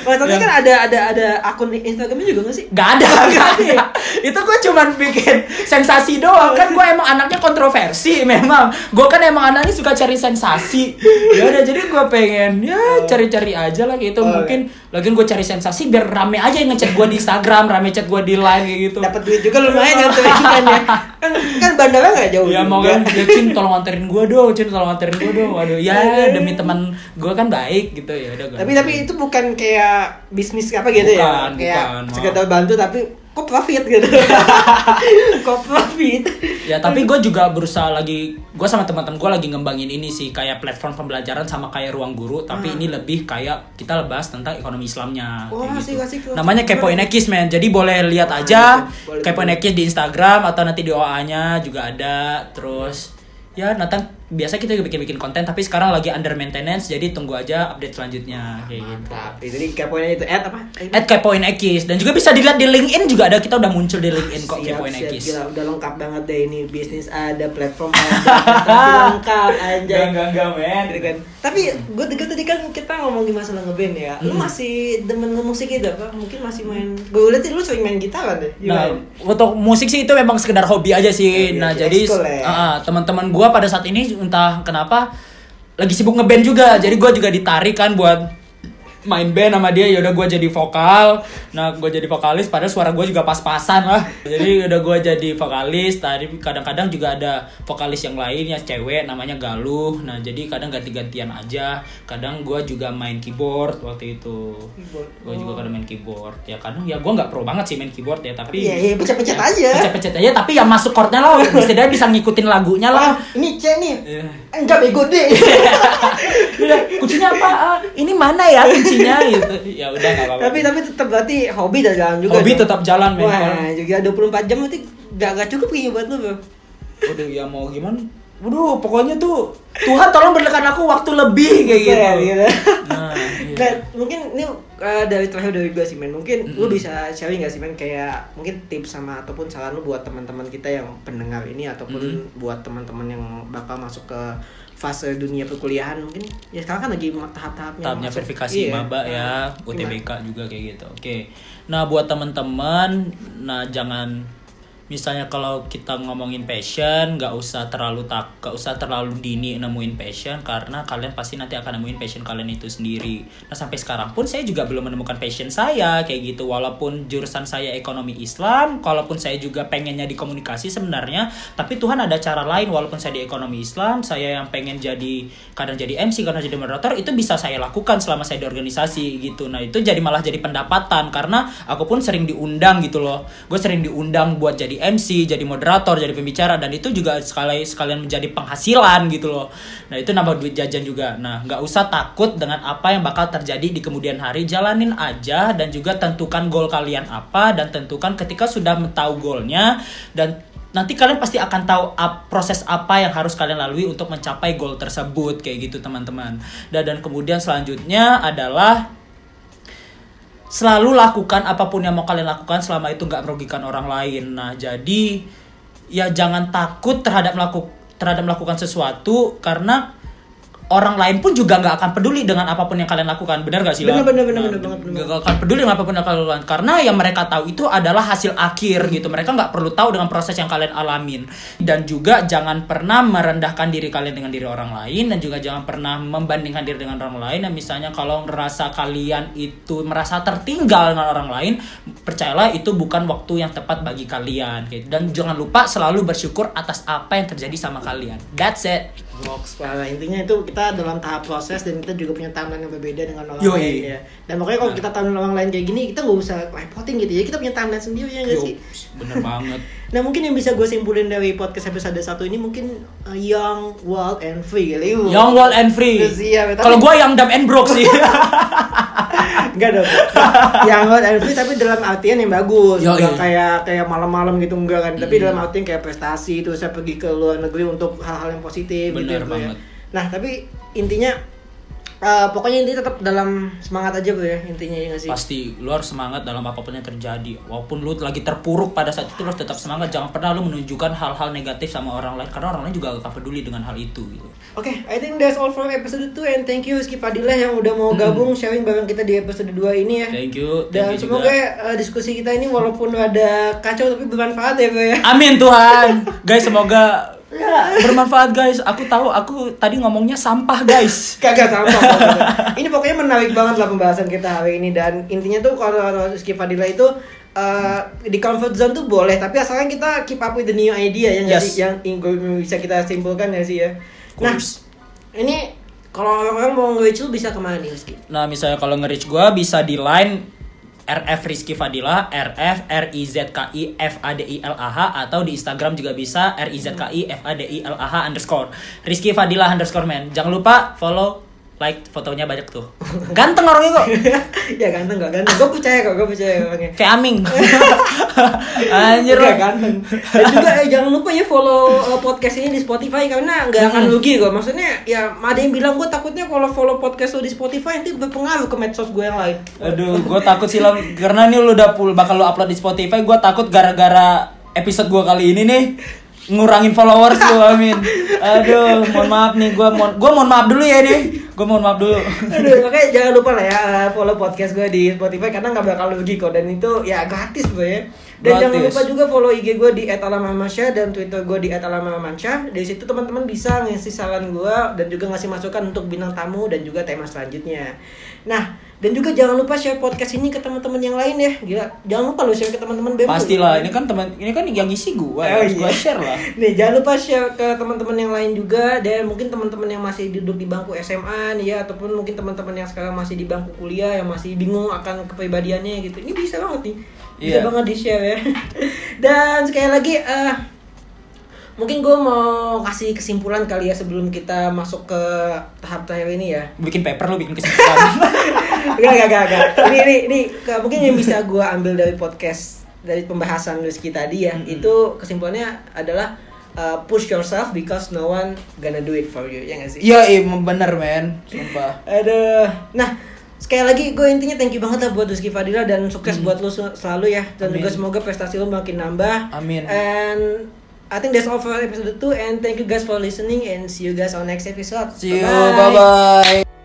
Maksudnya Ya. kan ada ada ada akun Instagramnya juga gak sih? Gak ada, gak ada. Itu gue cuman bikin sensasi doang kan gue emang anaknya kontroversi memang. Gue kan emang anaknya suka cari sensasi. Ya udah jadi gue pengen ya cari-cari aja lah gitu. Oh, Mungkin lagi gue cari sensasi biar rame aja yang ngechat gue di Instagram, rame chat gue di line kayak gitu. Dapat duit juga lumayan kan tuh kan ya. Kan kan bandara nggak jauh. Ya juga. mau kan, ya Cin tolong anterin gue dong, Cin tolong anterin gue dong. Waduh, ya demi teman gue kan baik gitu ya udah. Tapi tapi itu bukan kayak bisnis apa gitu ya? Bukan, Kayak bukan, sekedar bantu tapi kok profit gitu. (laughs) kok profit. Ya tapi gue juga berusaha lagi Gue sama teman-teman gue lagi ngembangin ini sih Kayak platform pembelajaran sama kayak ruang guru Tapi ini lebih kayak kita bahas tentang ekonomi Islamnya Wah, kayak asik, gitu. asik, asik. Namanya Kepoin Ekis men Jadi boleh lihat Wah, aja boleh, Kepoin boleh. Ekis di Instagram Atau nanti di OA nya juga ada Terus Ya nanti biasa kita juga bikin-bikin konten Tapi sekarang lagi under maintenance Jadi tunggu aja update selanjutnya Kayak gitu. Jadi kepoinnya itu ad apa? At Kepoin Ekis Dan juga bisa dilihat di LinkedIn juga ada Kita udah muncul di LinkedIn kok Siap, Kepoin siap. Ekis Gila, udah lengkap banget deh ini bisnis ada platform ada (laughs) lengkap anjay. enggak, enggak, men Gitu kan. Tapi gue dengar tadi kan kita ngomongin masalah ngeband ya. Lu Hmm. masih demen musik gitu apa? Mungkin masih main. Gue lihat sih lu sering main gitar kan deh. Nah, untuk musik sih itu memang sekedar hobi aja sih. Nah, aja, jadi ya. ah, ah, teman-teman gua pada saat ini entah kenapa lagi sibuk ngeband juga. Jadi gua juga ditarik kan buat main band sama dia ya udah gua jadi vokal. Nah gua jadi vokalis padahal suara gua juga pas-pasan lah. Jadi udah gua jadi vokalis. Tadi kadang-kadang juga ada vokalis yang lain yang cewek namanya Galuh. Nah jadi kadang ganti-gantian aja. Kadang gua juga main keyboard waktu itu. Keyboard. gue juga kadang main keyboard. Ya kadang ya gue nggak pro banget sih main keyboard ya tapi Iya, iya, pencet-pencet ya, aja. pencet-pencet aja tapi ya masuk chordnya lah. (laughs) Dia bisa ngikutin lagunya Ah, lah ini C nih. Iya. Enggak bego deh. Udah, (laughs) kuncinya apa? Ah, ini mana ya (laughs) kuncinya (laughs) gitu ya udah nggak apa-apa tapi tapi tetap berarti hobi dan jalan juga. hobi dong. tetap jalan men Wah, juga 24 jam berarti gak, gak cukup kayaknya buat lu, Bro. Waduh ya mau gimana Waduh pokoknya tuh Tuhan tolong berikan aku waktu lebih kayak gitu Iya, gitu. nah (laughs) iya. Nah, mungkin ini uh, dari terakhir dari gue sih men mungkin lu bisa sharing gak sih men kayak mungkin tips sama ataupun saran lu buat teman-teman kita yang pendengar ini ataupun buat teman-teman yang bakal masuk ke fase dunia perkuliahan mungkin. Ya sekarang kan lagi tahap-tahapnya. Tahapnya verifikasi Iya. maba ya Nah, UTBK juga kayak gitu. Oke. Nah buat teman-teman nah jangan misalnya kalau kita ngomongin passion nggak usah terlalu tak nggak usah terlalu dini nemuin passion karena kalian pasti nanti akan nemuin passion kalian itu sendiri. Nah sampai sekarang pun saya juga belum menemukan passion saya kayak gitu. Walaupun jurusan saya ekonomi Islam kalaupun saya juga pengennya di komunikasi sebenarnya tapi Tuhan ada cara lain. Walaupun saya di ekonomi Islam saya yang pengen jadi kadang jadi MC kadang jadi moderator itu bisa saya lakukan selama saya di organisasi gitu. Nah itu jadi malah jadi pendapatan karena aku pun sering diundang gitu loh. Gue sering diundang buat jadi MC jadi moderator jadi pembicara dan itu juga sekali sekalian menjadi penghasilan gitu loh. Nah itu nambah duit jajan juga. Nah nggak usah takut dengan apa yang bakal terjadi di kemudian hari. Jalanin aja dan juga tentukan goal kalian apa dan tentukan ketika sudah tahu goalnya dan nanti kalian pasti akan tahu ap- proses apa yang harus kalian lalui untuk mencapai goal tersebut kayak gitu teman-teman. Dan dan kemudian selanjutnya adalah selalu lakukan apa pun yang mau kalian lakukan selama itu nggak merugikan orang lain. Nah jadi ya jangan takut terhadap melakukan terhadap melakukan sesuatu karena orang lain pun juga nggak akan peduli dengan apa pun yang kalian lakukan. Benar gak sih Benar, benar, benar, benar banget, nggak akan peduli dengan apa pun yang kalian lakukan. Karena yang mereka tahu itu adalah hasil akhir gitu. Mereka nggak perlu tahu dengan proses yang kalian alamin. Dan juga jangan pernah merendahkan diri kalian dengan diri orang lain. Dan juga jangan pernah membandingkan diri dengan orang lain. Dan misalnya kalau ngerasa kalian itu merasa tertinggal dengan orang lain percayalah itu bukan waktu yang tepat bagi kalian gitu. Dan jangan lupa selalu bersyukur atas apa yang terjadi sama kalian. That's it. Box. Intinya itu kita dalam tahap proses dan kita juga punya timeline yang berbeda dengan orang Yoi. lain ya. Dan makanya kalau kita timeline orang lain kayak gini, kita nggak usah reporting gitu ya. Kita punya timeline sendiri ya nggak Yo, sih? bener (laughs) banget Nah mungkin yang bisa gue simpulin dari podcast episode satu ini mungkin uh, young, wild, and free kali ya. Young, wild, and free. Iya, tapi- Kalau gue yang dumb and broke sih. (laughs) Enggak dong. (laughs) yang wild and free tapi dalam artian yang bagus. Yo, Enggak iya. kayak kayak malam-malam gitu enggak kan. Tapi Hmm. dalam artian kayak prestasi terus saya pergi ke luar negeri untuk hal-hal yang positif gitu Bener bro, ya. banget. Nah, tapi intinya eh, pokoknya intinya tetap dalam semangat aja bro ya intinya ya sih? Pasti lu harus semangat dalam apa pun yang terjadi. Walaupun lu lagi terpuruk pada saat itu lu harus tetap semangat. Jangan pernah lu menunjukkan hal-hal negatif sama orang lain karena orang lain juga gak peduli dengan hal itu gitu. Oke, I think that's all for episode 2 and thank you Rizky Fadilah yang udah mau Hmm. gabung sharing bareng kita di episode 2 ini ya. Thank you. Dan Thank you semoga juga. eh, diskusi kita ini walaupun ada kacau tapi bermanfaat ya bro ya. Amin Tuhan. guys, semoga bermanfaat guys. Aku tahu aku tadi ngomongnya sampah guys. Kagak kagak. ini pokoknya menarik banget lah pembahasan kita hari ini dan intinya tuh kalau Rizky Fadila itu eh, di comfort zone tuh boleh tapi asalkan kita keep up with the new idea yang Yes. yang bisa kita simpulkan ya sih ya. Nah, ini kalau orang-orang mau nge-reach lu bisa ke mana nih Rizky? Nah, misalnya kalau nge-reach gue bisa di line RF Rizky Fadila, RF R I Z K I F A D I L A H atau di Instagram juga bisa R I Z K I F A D I L A H underscore Rizky Fadila underscore man. Jangan lupa follow, like fotonya banyak tuh. (laughs) Ganteng orangnya kok. (laughs) ya ganteng gak ganteng? Gue percaya kok, gue percaya orangnya. Kayak Aming. (laughs) Anjir. Udah ganteng. Dan juga eh, jangan lupa ya follow uh, podcast ini di Spotify karena nggak akan rugi kok. Maksudnya ya ada yang bilang gue takutnya kalau follow podcast lo di Spotify nanti berpengaruh ke medsos gue yang lain. Aduh, gue takut sih Lam. karena ini lu udah full bakal lu upload di Spotify. Gue takut gara-gara episode gue kali ini nih ngurangin followers lu, (laughs) Amin. Aduh, mohon maaf nih, gue mohon gue mohon maaf dulu ya nih. Gue mohon maaf dulu. Aduh, makanya jangan lupa lah ya follow podcast gue di Spotify karena nggak bakal rugi kok dan itu ya gratis gue ya. Dan jangan Gratis. lupa juga follow IG gue di @alamamansyah dan Twitter gue di @alamamansyah. Dari situ teman-teman bisa ngasih saran gue dan juga ngasih masukan untuk bintang tamu dan juga tema selanjutnya. Nah, dan juga jangan lupa share podcast ini ke teman-teman yang lain ya. Gila, jangan lupa lo share ke teman-teman BEM. Pastilah, ini kan teman ini kan yang isi gue, Oh, iya. gue share lah. (laughs) Nih jangan lupa share ke teman-teman yang lain juga dan mungkin teman-teman yang masih duduk di bangku SMA nih ya ataupun mungkin teman-teman yang sekarang masih di bangku kuliah yang masih bingung akan kepribadiannya gitu. Ini bisa banget nih. Bisa Iya. banget di share ya. (laughs) dan sekali lagi eh mungkin gue mau kasih kesimpulan kali ya sebelum kita masuk ke tahap terakhir ini ya. Bikin paper lu bikin kesimpulan. (laughs) Gak, gak, gak, gak. Ini, ini, ini ke- mungkin yang bisa gue ambil dari podcast dari pembahasan Rizky tadi ya, itu kesimpulannya adalah uh, push yourself because no one gonna do it for you, ya gak sih? Iya, iya bener men, sumpah. Aduh, nah sekali lagi gue intinya thank you banget lah buat Rizky Fadila dan sukses buat lu se- selalu ya dan Amin. juga semoga prestasi lu makin nambah. Amin. And I think that's all for episode 2 and thank you guys for listening and see you guys on next episode. See you, bye bye.